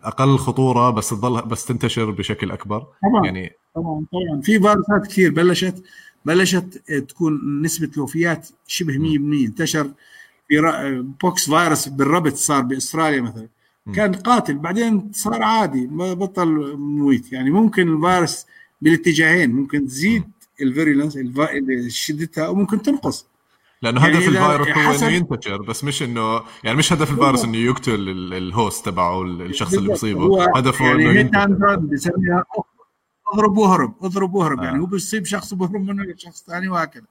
أقل خطورة بس تظل بس تنتشر بشكل أكبر؟ طبعا يعني طبعا طبعا. في فيروسات كثير بلشت بلشت تكون نسبة الوفيات شبه 100% انتشر في بوكس فيروس بالربط صار بأستراليا مثلا. كان قاتل بعدين صار عادي ما بطل مميت يعني ممكن الفيروس بالاتجاهين ممكن تزيد ال virulence شدتها وممكن تنقص. لأنه يعني هدف الفيروس هو إنه ينتشر بس مش انه يعني مش هدف الفيروس إنه يقتل ال- ال host تبعه الشخص اللي. بيصيبه هدفه يعني إنه ينتشر بيسميها أضرب وأهرب أضرب وأهرب آه. يعني هو بيصيب شخص بيهرب منه لشخص ثاني وهكذا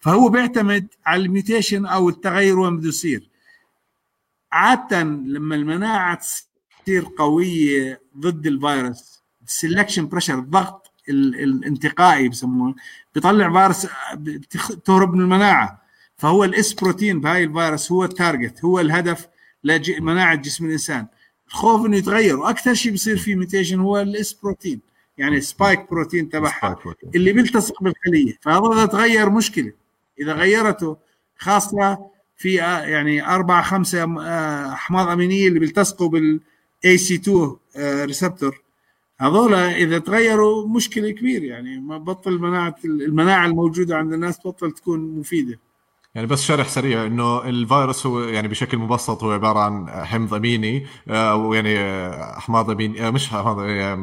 فهو بيعتمد على ال mutation أو التغير وين بده يصير عادة لما المناعة تصير قوية ضد الفيروس ال selection pressure الضغط ال- الانتقائي بسموه بيطلع فيروس تهرب من المناعة فهو ال S protein بهاي الفيروس هو ال target هو الهدف لمناعه جسم الإنسان. الخوف إنه يتغير وأكثر شيء بيصير فيه mutation هو ال S protein يعني spike protein تبعها اللي بيلتصق بالخلية. فهذا إذا تغير مشكلة إذا غيرته خاصة في آه، يعني أربع خمسة آه، أحماض أمينية اللي بيلتصقوا بال ACE 2 receptor هذول إذا تغيروا مشكلة كبيرة يعني ما بطل مناعة المناعة الموجودة عند الناس تبطل تكون مفيدة. يعني بس شرح سريع إنه الفيروس هو يعني بشكل مبسط هو عبارة عن حمض أميني آه، أو يعني آه، أحماض أميني آه، مش أحماض آه،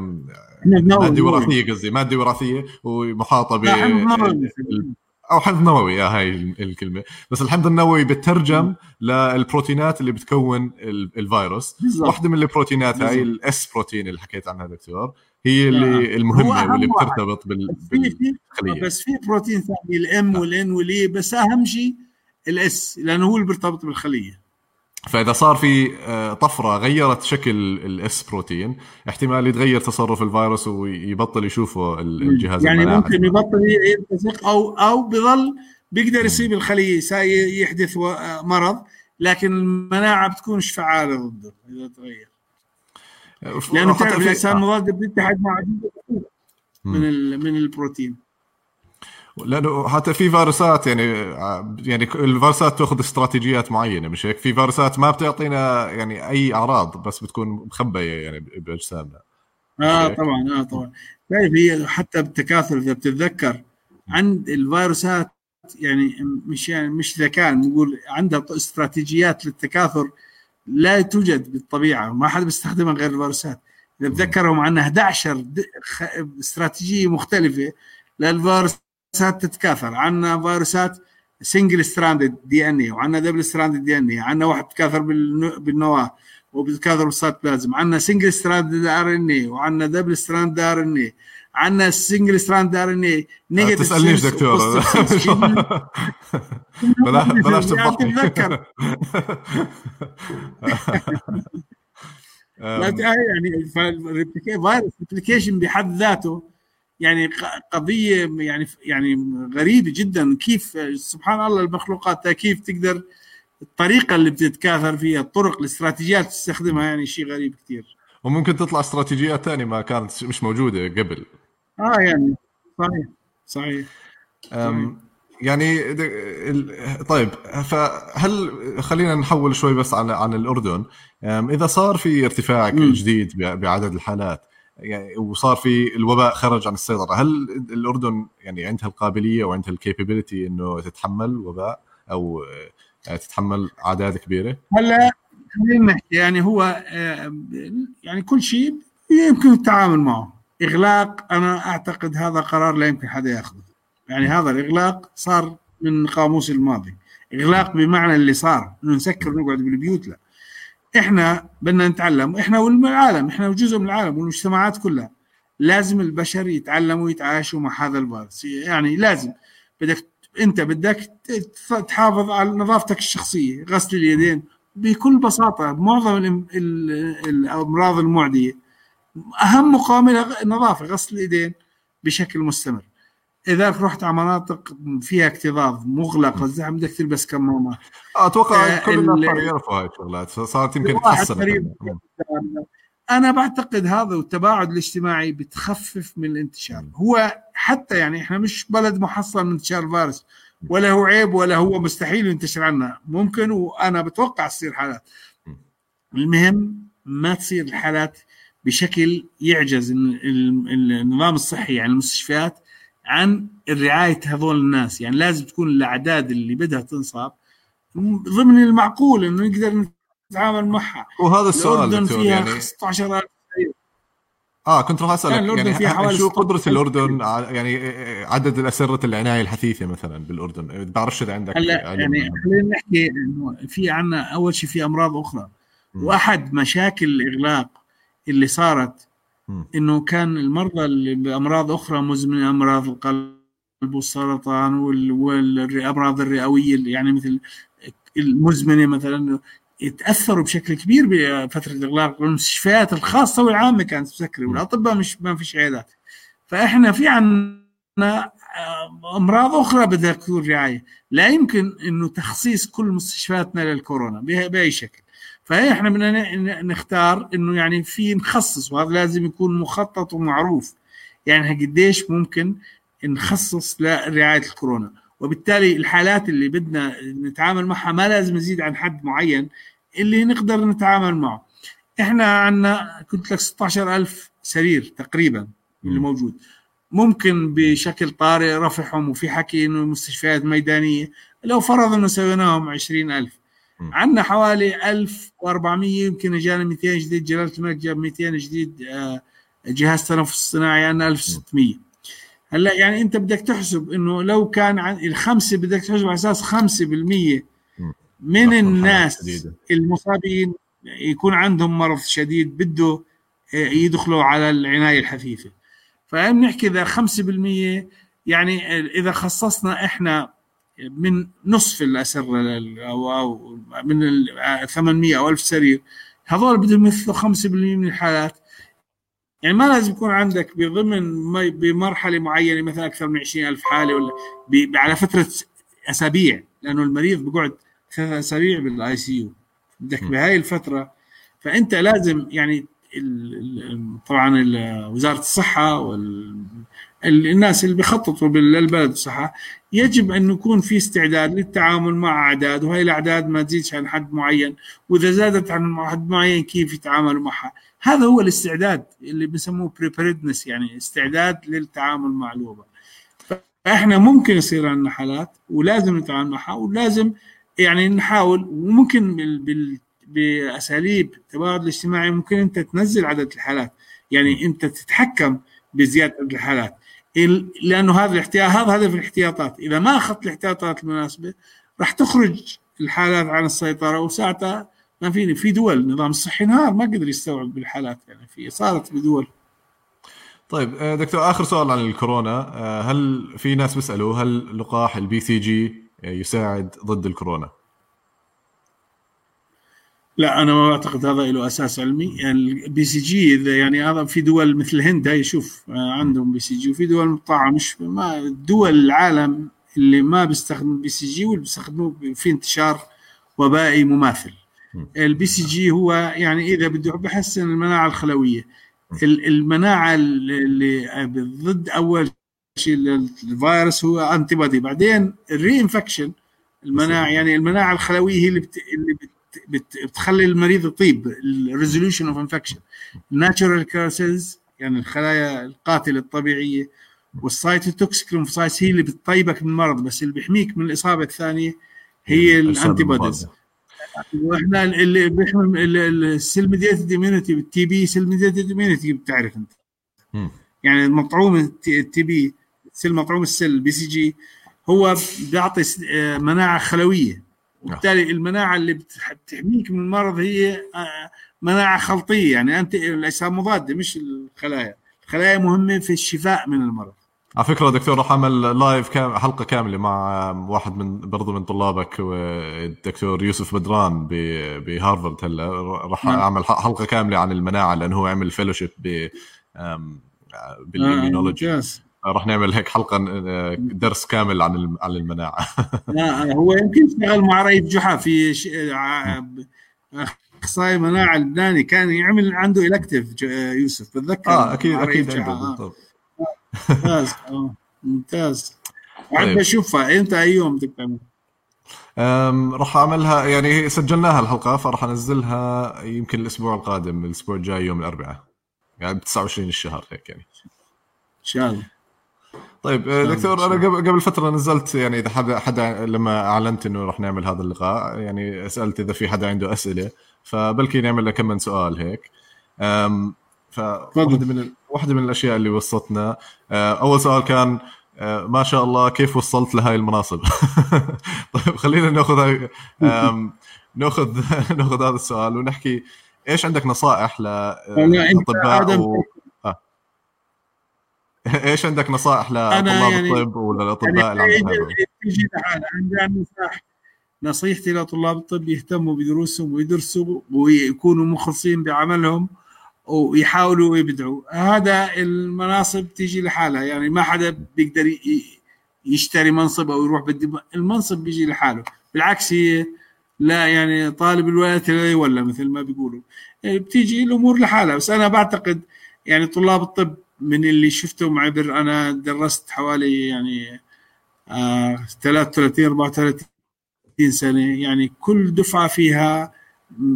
مادة وراثية قصدي مادة وراثية ومحاطة ب لا، حمض نووي. أو حمض نووي يا هاي الكلمة بس الحمض النووي بترجم للبروتينات اللي بتكون ال- الفيروس. واحدة من البروتينات هاي. الاس بروتين اللي حكيت عنها دكتور هي اللي هو المهمه واللي. بترتبط بالخلية. بس في بروتين ثاني ال M وال N وال E بس أهم شيء ال S لأنه هو اللي بيرتبط بالخلية. فإذا صار في آه، طفرة غيرت شكل ال S protein احتمال يتغير تصرف الفيروس ويبطل يشوفه ال- الجهاز يعني المناعي. ممكن يبطل يلتصق أو أو بظل بيقدر يصيب الخلية يحدث مرض لكن المناعة بتكونش فعالة ضده إذا تغير. لأنه تعرف في- الانسان آه. مضاد بتتحد مع من من البروتين. لأنه حتى في فيروسات يعني يعني الفيروسات تأخذ استراتيجيات معينة مش هيك؟ في فيروسات ما بتعطينا يعني أي أعراض بس بتكون مخبية يعني بأجسامنا. آه. طبعا آه طبعا. طيب هي حتى بالتكاثر إذا بتتذكر عند الفيروسات يعني مش يعني مش ذكاء نقول عندها استراتيجيات للتكاثر لا توجد بالطبيعة ما حد بيستخدمها غير الفيروسات. إذا بتذكرهم عندنا 11 د- خ- استراتيجية مختلفة للفيروسات تتكاثر. عندنا فيروسات single stranded DNA وعندنا double stranded DNA عندنا واحد بتكاثر بالنو- بالنواة وبتكاثر بالسيتوبلازم عندنا single strand RNA وعندنا double strand RNA عندنا single strand RNA ما تسألنيش دكتور. [LAUGHS] بلاش بلاش تتذكر [LAUGHS] أم، ت- يعني فيروس ريبليكيشن بحد ذاته يعني قضية يعني يعني غريبة جدا. كيف سبحان الله المخلوقات كيف تقدر الطريقة اللي بتتكاثر فيها الطرق الاستراتيجيات تستخدمها يعني شيء غريب كثير وممكن تطلع استراتيجيات ثانية ما كانت مش موجودة قبل. آه يعني صحيح صحيح أم، يعني طيب فهل خلينا نحول شوي بس عن عن الأردن. إذا صار في ارتفاع. جديد بعدد الحالات يعني وصار في الوباء خرج عن السيطرة هل الأردن يعني عندها القابلية وعندها الكابابيلتي إنه تتحمل وباء أو آه، تتحمل أعداد كبيرة؟ هلا خلينا نحكي يعني هو آه، يعني كل شيء يمكن التعامل معه. إغلاق أنا أعتقد هذا قرار لا يمكن حدا يأخذه. يعني هذا الإغلاق صار من قاموس الماضي. إغلاق بمعنى اللي صار. إنه نسكر ونقعد بالبيوت لا. إحنا بدنا نتعلم. إحنا والعالم إحنا جزء من العالم والمجتمعات كلها. لازم البشر يتعلموا يتعايشوا مع هذا الفيروس يعني لازم. بدك أنت بدك تحافظ على نظافتك الشخصية. غسل اليدين. بكل بساطة معظم ال- ال- الأمراض المعدية. أهم مقاومه النظافه غسل اليدين بشكل مستمر. إذا رحت على مناطق فيها اكتظاظ مغلقه زي بدك تلبس كمامات آه، أتوقع آه، كل الناس ال- صاروا يعرفوا هاي الشغلات صارت يمكن تحسنت قريب. أنا بعتقد هذا والتباعد الاجتماعي بتخفف من الانتشار. هو حتى يعني إحنا مش بلد محصن من انتشار الفيروس ولا هو عيب ولا هو مستحيل ينتشر عنا. ممكن وأنا بتوقع تصير حالات. المهم ما تصير الحالات بشكل يعجز ال- ال- النظام الصحي يعني المستشفيات عن رعاية هذول الناس. يعني لازم تكون الأعداد اللي بدها تنصاب ضمن المعقول إنه نقدر نتعامل معها. وهذا السؤال دكتور فيها يعني 16000 آه كنت راح أسألك الأردن يعني فيها حوالي شو 16 قدره الأردن يعني عدد الاسره العناية الحثيثة مثلا بالأردن؟ بعرفش اذا عندك هلا يعني. خلينا نحكي إنه في عنا أول شيء في أمراض أخرى. وأحد مشاكل الإغلاق اللي صارت. إنه كان المرضى اللي بأمراض أخرى مزمنه أمراض القلب والسرطان وال- والامراض الرئوية يعني مثل المزمنة مثلا يتأثروا بشكل كبير بفترة الإغلاق والمستشفيات الخاصة والعامة كانت تسكر والأطباء مش ما فيش عيادات. فإحنا في عندنا أمراض أخرى بدها تكون رعاية. لا يمكن إنه تخصيص كل مستشفياتنا للكورونا باي شكل فهي إحنا بدنا نختار إنه يعني في نخصص وهذا لازم يكون مخطط ومعروف. يعني قديش ممكن نخصص لرعاية الكورونا. وبالتالي الحالات اللي بدنا نتعامل معها ما لازم نزيد عن حد معين اللي نقدر نتعامل معه. إحنا عندنا قلت لك 16000 سرير تقريبا اللي مم. موجود. ممكن بشكل طارئ رفعهم وفي حكي إنه مستشفيات ميدانية. لو فرض إنه سويناهم 20000 مم. عندنا حوالي 1400 يمكن اجانا 200 جديد جلاله الملك جاب 200 جديد آه، جهاز تنفس صناعي عندنا 1600 هلا يعني انت بدك تحسب انه لو كان عن الخمسة بدك تحسب على أساس 5% مم. من الناس. المصابين يكون عندهم مرض شديد بده آه، يدخلوا على العناية الحثيثه فبنحكي إذا 5% يعني إذا خصصنا إحنا من نصف الاسره أو من ال 800 أو 1000 سرير. هذول بدهم يمثلوا 5% من الحالات. يعني ما لازم يكون عندك بضمن بمرحلة معينة مثلا أكثر من 20000 حالة ولا على فترة أسابيع لأنه المريض بيقعد ثلاث أسابيع بال ICU بدك. بهاي الفترة. فأنت لازم يعني طبعا وزارة الصحة والناس اللي بيخططوا للبلد الصحه يجب أن يكون في استعداد للتعامل مع أعداد وهي الأعداد ما تزيدش عن حد معين وإذا زادت عن حد معين كيف يتعاملوا معها؟ هذا هو الاستعداد اللي بسموه preparedness يعني استعداد للتعامل مع الوباء فإحنا ممكن يصير عندنا حالات ولازم نتعامل معها ولازم يعني نحاول وممكن بال بأساليب التبادل الاجتماعي ممكن أنت تنزل عدد الحالات. يعني أنت تتحكم بزيادة الحالات. ال- لأنه هذا الاحتياط هذا هدف الاحتياطات. إذا ما أخذت الاحتياطات المناسبة راح تخرج الحالات عن السيطرة وساعتها ما فيني. في دول النظام الصحي انهار ما قدر يستوعب بالحالات. يعني في صارت بدول طيب آه، دكتور آخر سؤال عن الكورونا. آه، هل في ناس بيسألوا هل لقاح ال BCG يساعد ضد الكورونا؟ لا أنا ما بعتقد هذا له أساس علمي. ال BCG إذا يعني هذا في دول مثل الهند هاي شوف آه، عندهم BCG وفي دول مقطعة مش ما دول العالم اللي ما بيستخدموا ال BCG واللي بيستخدموه في انتشار وبائي مماثل. ال BCG هو يعني إذا بده بحسن المناعة الخلوية. ال- المناعة اللي ضد أول شيء الفيروس هو antibody بعدين ال reinfection المناعه يعني المناعة الخلوية هي اللي بت... اللي بت... بت... بتخلي المريض يطيب. ال resolution of infection. ال natural killers يعني الخلايا القاتلة الطبيعية وال cytotoxic lymphocytes هي اللي بتطيبك من المرض بس اللي بيحميك من الإصابة الثانية هي الأجسام ال antibodies. وإحنا اللي بيحمي ال cell mediated immunity بال TB cell mediated immunity بتعرف أنت. يعني المطعوم ال TB cell مطعوم ال cell BCG هو بيعطي آه، مناعة خلوية. وبالتالي المناعة اللي بتح- بتحميك من المرض هي آه، مناعة خلطية. يعني أنت الاجسام مضاده مش الخلايا. الخلايا مهمة في الشفاء من المرض. على فكرة دكتور راح أعمل live كام حلقة كاملة مع واحد من برضو من طلابك والدكتور يوسف بدران ب- بهارفارد هلا. راح نعم. أعمل حلقة كاملة عن المناعة لأنه هو عمل fellowship ب بالاميونولوجي ممتاز. راح نعمل هيك حلقة آه، درس كامل عن عن المناعة [LAUGHS] لا هو يمكن اشتغل مع رئيس جحا في ش- ع- أخصائي مناعة لبناني كان يعمل عنده الكتيف يوسف بتذكر آه أكيد أكيد. عنده آه. بالضبط ممتاز آه. ممتاز احب طيب. اشوفها انت أي يوم بدك تعمل راح أعملها يعني سجلناها الحلقة فراح أنزلها يمكن الأسبوع القادم الأسبوع الجاي يوم الأربعاء يعني ب 29 الشهر هيك يعني إن شاء الله طيب آه، دكتور. أنا قبل قبل فترة نزلت يعني إذا حدا حدا لما أعلنت إنه راح نعمل هذا اللقاء يعني سألت إذا في حدا عنده أسئلة فبلكي نعمل لك كم من سؤال هيك. فواحده من واحدة من الأشياء اللي وصلتنا. آه، أول سؤال كان آه، ما شاء الله كيف وصلت لهاي المناصب؟ [LAUGHS] طيب خلينا نأخذ نأخذ [LAUGHS] نأخذ هذا السؤال ونحكي إيش عندك نصائح لأطباء و... [LAUGHS] إيش عندك نصائح لطلاب يعني الطب يعني تيجي عندي نصائح. نصيحتي لطلاب الطب يهتموا بدروسهم ويدرسوا ويكونوا مخلصين بعملهم ويحاولوا يبدعوا هذا المناصب تيجي لحالها. يعني ما حدا بيقدر يشتري منصب أو يروح بدي المنصب بيجي لحاله. بالعكس هي لا يعني طالب الولاية لا يولى مثل ما بيقولوا. يعني بتيجي الأمور لحالها. بس أنا بعتقد يعني طلاب الطب من اللي شفتهم عبر أنا درست حوالي يعني آه 33 34 سنة. يعني كل دفعة فيها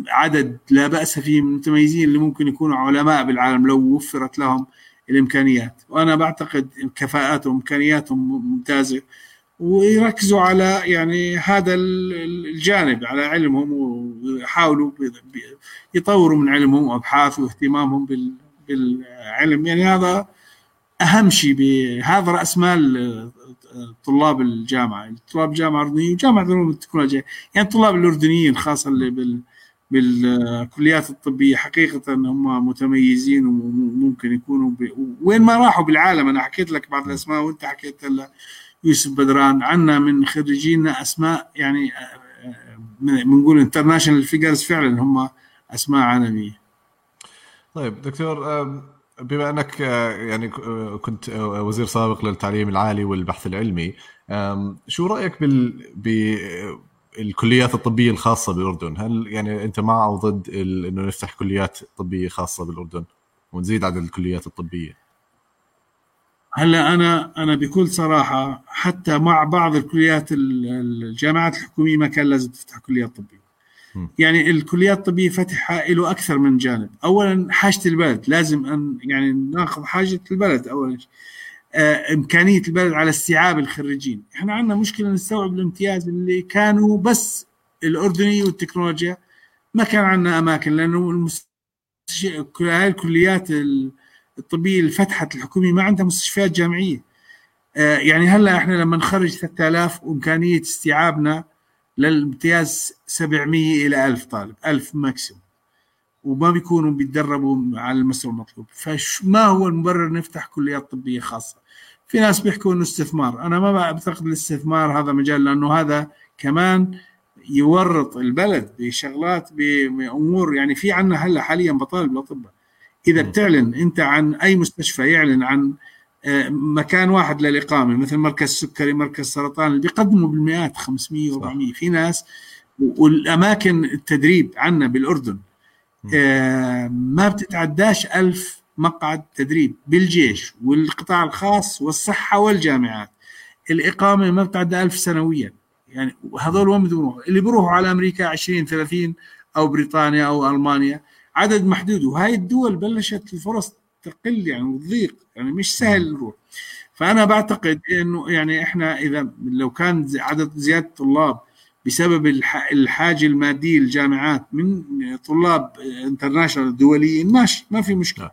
عدد لا بأس فيه من المتميزين اللي ممكن يكونوا علماء بالعالم لو وفرت لهم الإمكانيات. وأنا بعتقد كفاءاتهم وامكانياتهم ممتازة. ويركزوا على يعني هذا الجانب على علمهم ويحاولوا يطوروا من علمهم وابحاث واهتمامهم بالعلم يعني هذا أهم شيء هذا رأس مال طلاب الجامعة. طلاب الجامعة الاردنيه وجامعه العلوم والتكنولوجيا يعني الطلاب الأردنيين خاصة اللي بال بالكليات الطبية حقيقة هم متميزين وممكن يكونوا ب... وين ما راحوا بالعالم. أنا حكيت لك بعض الأسماء وأنت حكيت هلا يوسف بدران. عنا من خريجينا أسماء يعني بنقول international figures فعلا هم أسماء عالمية. طيب دكتور بما أنك يعني كنت وزير سابق للتعليم العالي والبحث العلمي شو رأيك بال بالكليات الطبية الخاصة بالأردن؟ هل يعني أنت مع أو ضد إنه نفتح كليات طبية خاصة بالأردن ونزيد عدد الكليات الطبية؟ هلا أنا أنا بكل صراحة حتى مع بعض الكليات الجامعات الحكومية ما كان لازم تفتح كليات طبية. يعني الكليات الطبية فتحها له أكثر من جانب. اولا حاجة البلد لازم أن يعني ناخذ حاجة البلد اولا. آه إمكانية البلد على استيعاب الخريجين. إحنا عندنا مشكلة نستوعب الامتياز اللي كانوا بس الأردنية والتكنولوجيا. ما كان عندنا أماكن لأنه المست... هاي الكليات الطبية اللي فتحت الحكوميه ما عندها مستشفيات جامعية. آه يعني هلأ إحنا لما نخرج 3000 وإمكانية استيعابنا للامتياز 700 إلى 1000 طالب 1000 ماكسيموم وما بيكونوا بيتدربوا على المستوى المطلوب. فما هو المبرر نفتح كليات طبية خاصة؟ في ناس بيحكوا إنه استثمار. أنا ما بعتقد الاستثمار هذا مجال لأنه هذا كمان يورط البلد بشغلات بأمور. يعني في عندنا هلأ حاليا بطالب الاطباء إذا بتعلن أنت عن أي مستشفى يعلن عن مكان واحد للإقامة مثل مركز سكري مركز سرطان اللي بيقدموا بالمئات 500 و400 في ناس والأماكن التدريب عندنا بالأردن آه، ما بتتعداش ألف مقعد تدريب بالجيش والقطاع الخاص والصحة والجامعات. الإقامة ما بتعدى ألف سنويا. يعني هذول وين بدهم يروحوا اللي بيروحوا على أمريكا 20 30 أو بريطانيا أو ألمانيا عدد محدود. وهاي الدول بلشت الفرص تقل يعني وتضيق يعني مش سهل نروح فأنا بعتقد إنه يعني إحنا إذا لو كان عدد زيادة الطلاب بسبب الحاجة المادية للجامعات من طلاب انترناشونال دوليين ماشي ما في مشكلة.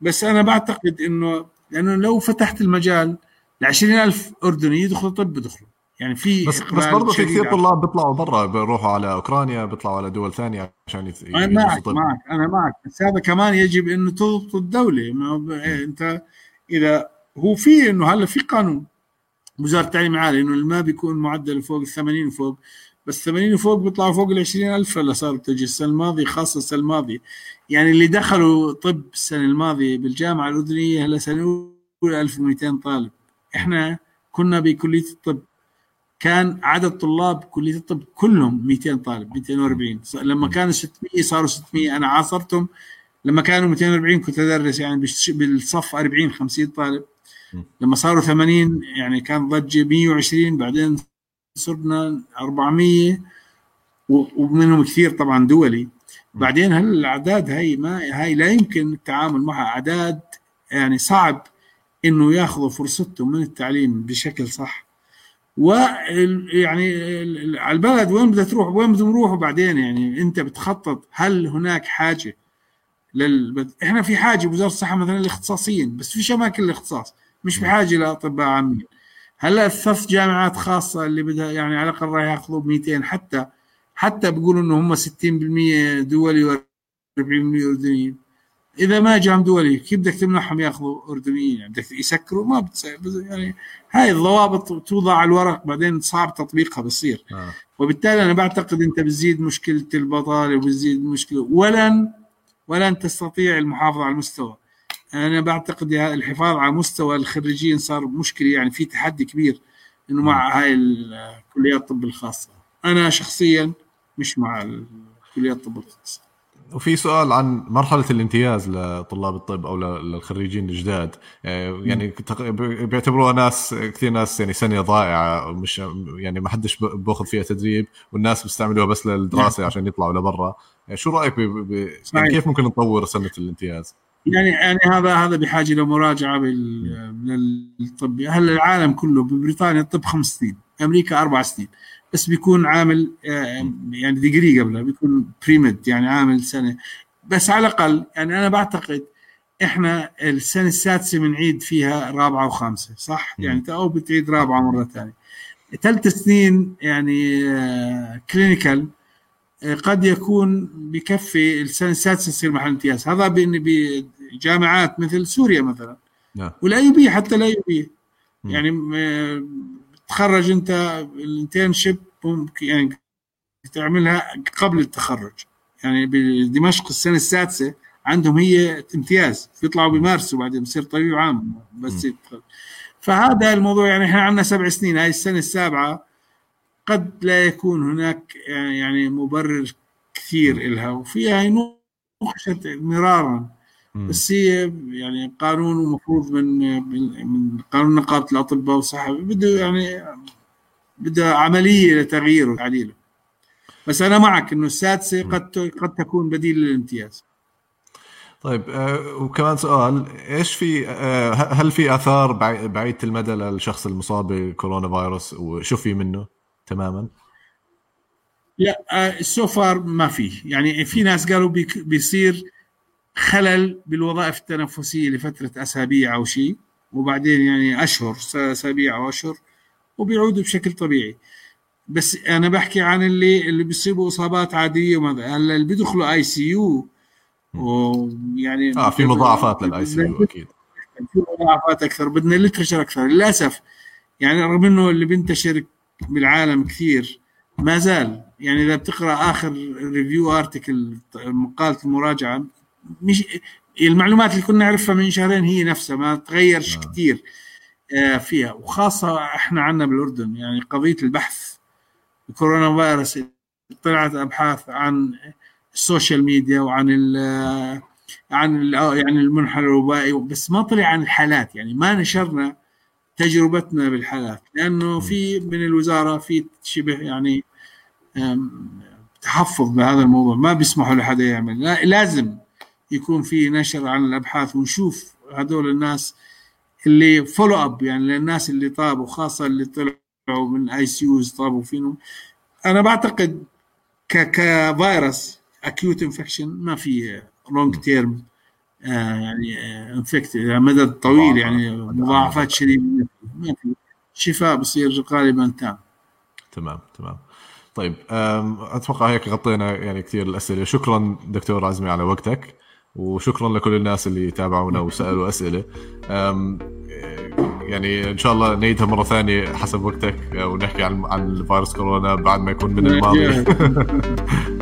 بس أنا بعتقد إنه لأنه لو فتحت المجال ل 20000 أردني يدخلوا طب بدخلوا يعني في بس بس برضه في كثير طلاب بيطلعوا برا بيروحوا على أوكرانيا بيطلعوا على دول ثانية عشان يت... أنا معك معك أنا معك. بس هذا كمان يجب إنه تضبط الدولة ما إيه، أنت إذا هو في إنه هلا في قانون وزارة التعليم العالي إنه ما بيكون معدل فوق ال 80 وفوق بس 80 وفوق بيطلعوا فوق ال 20000 هلا صار تجي السنة الماضية خاصة السنة الماضية. يعني اللي دخلوا طب السنة الماضية بالجامعة الأردنية هلا سنة 1200 طالب. إحنا كنا بكلية الطب. كان عدد طلاب كليه الطب كلهم 200 طالب 240 لما كانوا 600 صاروا 600 أنا عاصرتهم لما كانوا 240 كنت أدرس يعني بالصف 40 50 طالب. لما صاروا 80 يعني كان ضجة 120 بعدين صرنا 400 ومنهم كثير طبعا دولي. بعدين هل الأعداد هاي ما هاي لا يمكن التعامل معها. أعداد يعني صعب إنه ياخذوا فرصتهم من التعليم بشكل صح. ويعني على البلد وين بدها تروح وين بدهم يروحوا بعدين يعني؟ انت بتخطط هل هناك حاجة لل... إحنا في حاجة بوزارة الصحة مثلا الاختصاصيين بس فيش اماكن الاختصاص مش بحاجه لأطباء عامين هلا الثلاث جامعات خاصة اللي بدها يعني على الأقل راح يأخذوا 200 حتى حتى بيقولوا إنه هم 60% دولي و40% أردنيين. إذا ما جام دولي كيف بدك تمنحهم ياخذوا أردنيين؟ يعني بدك يسكروا؟ ما بتصير يعني هاي الضوابط توضع على الورق بعدين صعب تطبيقها بصير آه. وبالتالي أنا بعتقد أنت بتزيد مشكلة البطالة وبتزيد مشكلة ولن ولن تستطيع المحافظة على المستوى. أنا بعتقد الحفاظ على مستوى الخريجين صار مشكلة يعني في تحدي كبير إنه مع هاي الكليات الطب الخاصة. أنا شخصيا مش مع كليات الطب الخاصة. وفي سؤال عن مرحلة الامتياز لطلاب الطب أو للخريجين الجداد. آه، يعني بيعتبروها ناس كثير ناس يعني سنة ضائعة مش يعني ما حدش باخذ فيها تدريب والناس بيستعملوها بس للدراسة نعم. عشان يطلعوا لبرا. يعني شو رأيك ب... ب... يعني كيف ممكن نطور سنة الامتياز؟ يعني يعني هذا هذا بحاجة لمراجعه بالطب هلا العالم كله ببريطانيا الطب خمس سنين أمريكا أربع سنين. بس بيكون عامل آه، يعني degree قبله بيكون premed يعني عامل سنة. بس على الأقل يعني أنا بعتقد إحنا السنة السادسة بنعيد فيها رابعة وخامسة صح؟ يعني أو بتعيد رابعة مرة ثانية. ثلاث سنين يعني clinical آه، قد يكون بكفي السنة السادسة يصير محل امتياز. هذا بجامعات مثل سوريا مثلا. نعم. وال IB حتى ال IB يعني آه، تخرج انت ال internship ممكن يعني تعملها قبل التخرج. يعني بدمشق السنة السادسة عندهم هي امتياز يطلعوا بمارس وبعدين بصير طبيب عام بس فهذا الموضوع يعني إحنا عندنا سبع سنين هاي السنة السابعة قد لا يكون هناك يعني مبرر كثير لها وفيها نقشت مرارا. بس هي يعني قانون ومفروض من من قانون نقابة الأطباء والصحه بده يعني بده عملية لتغييره وتعديله بس أنا معك إنه السادسة قد قد تكون بديل للامتياز. طيب آه وكمان سؤال إيش في آه هل في آثار بعيده المدى للشخص المصاب بكورونا فيروس وشو في منه تماما؟ لا آه so far ما في. يعني في ناس قالوا بيصير خلل بالوظائف التنفسيه لفترة أسابيع أو شيء وبعدين يعني أشهر أسابيع أو أشهر وبيعودوا بشكل طبيعي. بس أنا بحكي عن اللي اللي بيصيبوا إصابات عادية وماذا هلا اللي بيدخلوا ICU ويعني آه في مضاعفات لل ICU أكيد. في مضاعفات أكثر بدنا literature أكثر. للأسف يعني رغم إنه اللي بينتشر بالعالم كثير ما زال يعني إذا بتقرأ آخر review article مقالة المراجعة مش المعلومات اللي كنا نعرفها من شهرين هي نفسها ما تغيرش آه. كثير آه، فيها. وخاصة إحنا عندنا بالأردن يعني قضية البحث الكورونا فيروس طلعت أبحاث عن ال social media وعن ال عن ال يعني المنحنى الوبائي بس ما طلع عن الحالات. يعني ما نشرنا تجربتنا بالحالات لأنه في من الوزارة في شبه يعني تحفظ بهذا الموضوع. ما بيسمحوا لحدا يعمل. لازم يكون في نشر عن الأبحاث ونشوف هذول الناس اللي follow up يعني للناس اللي طابوا خاصة اللي طلعوا من ICUs طابوا فيهم أنا بعتقد ك كفيروس acute infection ما في long term آه يعني infect آه مدى طويل يعني مضاعفات شديدة. ما في شفاء بصير غالبا تام. تمام تمام. طيب أتوقع هيك غطينا يعني كثير الأسئلة. شكرا دكتور عزمي على وقتك. وشكرا لكل الناس اللي تابعونا وسألوا أسئلة. يعني إن شاء الله نعيدها مرة ثانية حسب وقتك ونحكي عن عن فيروس كورونا بعد ما يكون من الماضي. [LAUGHS]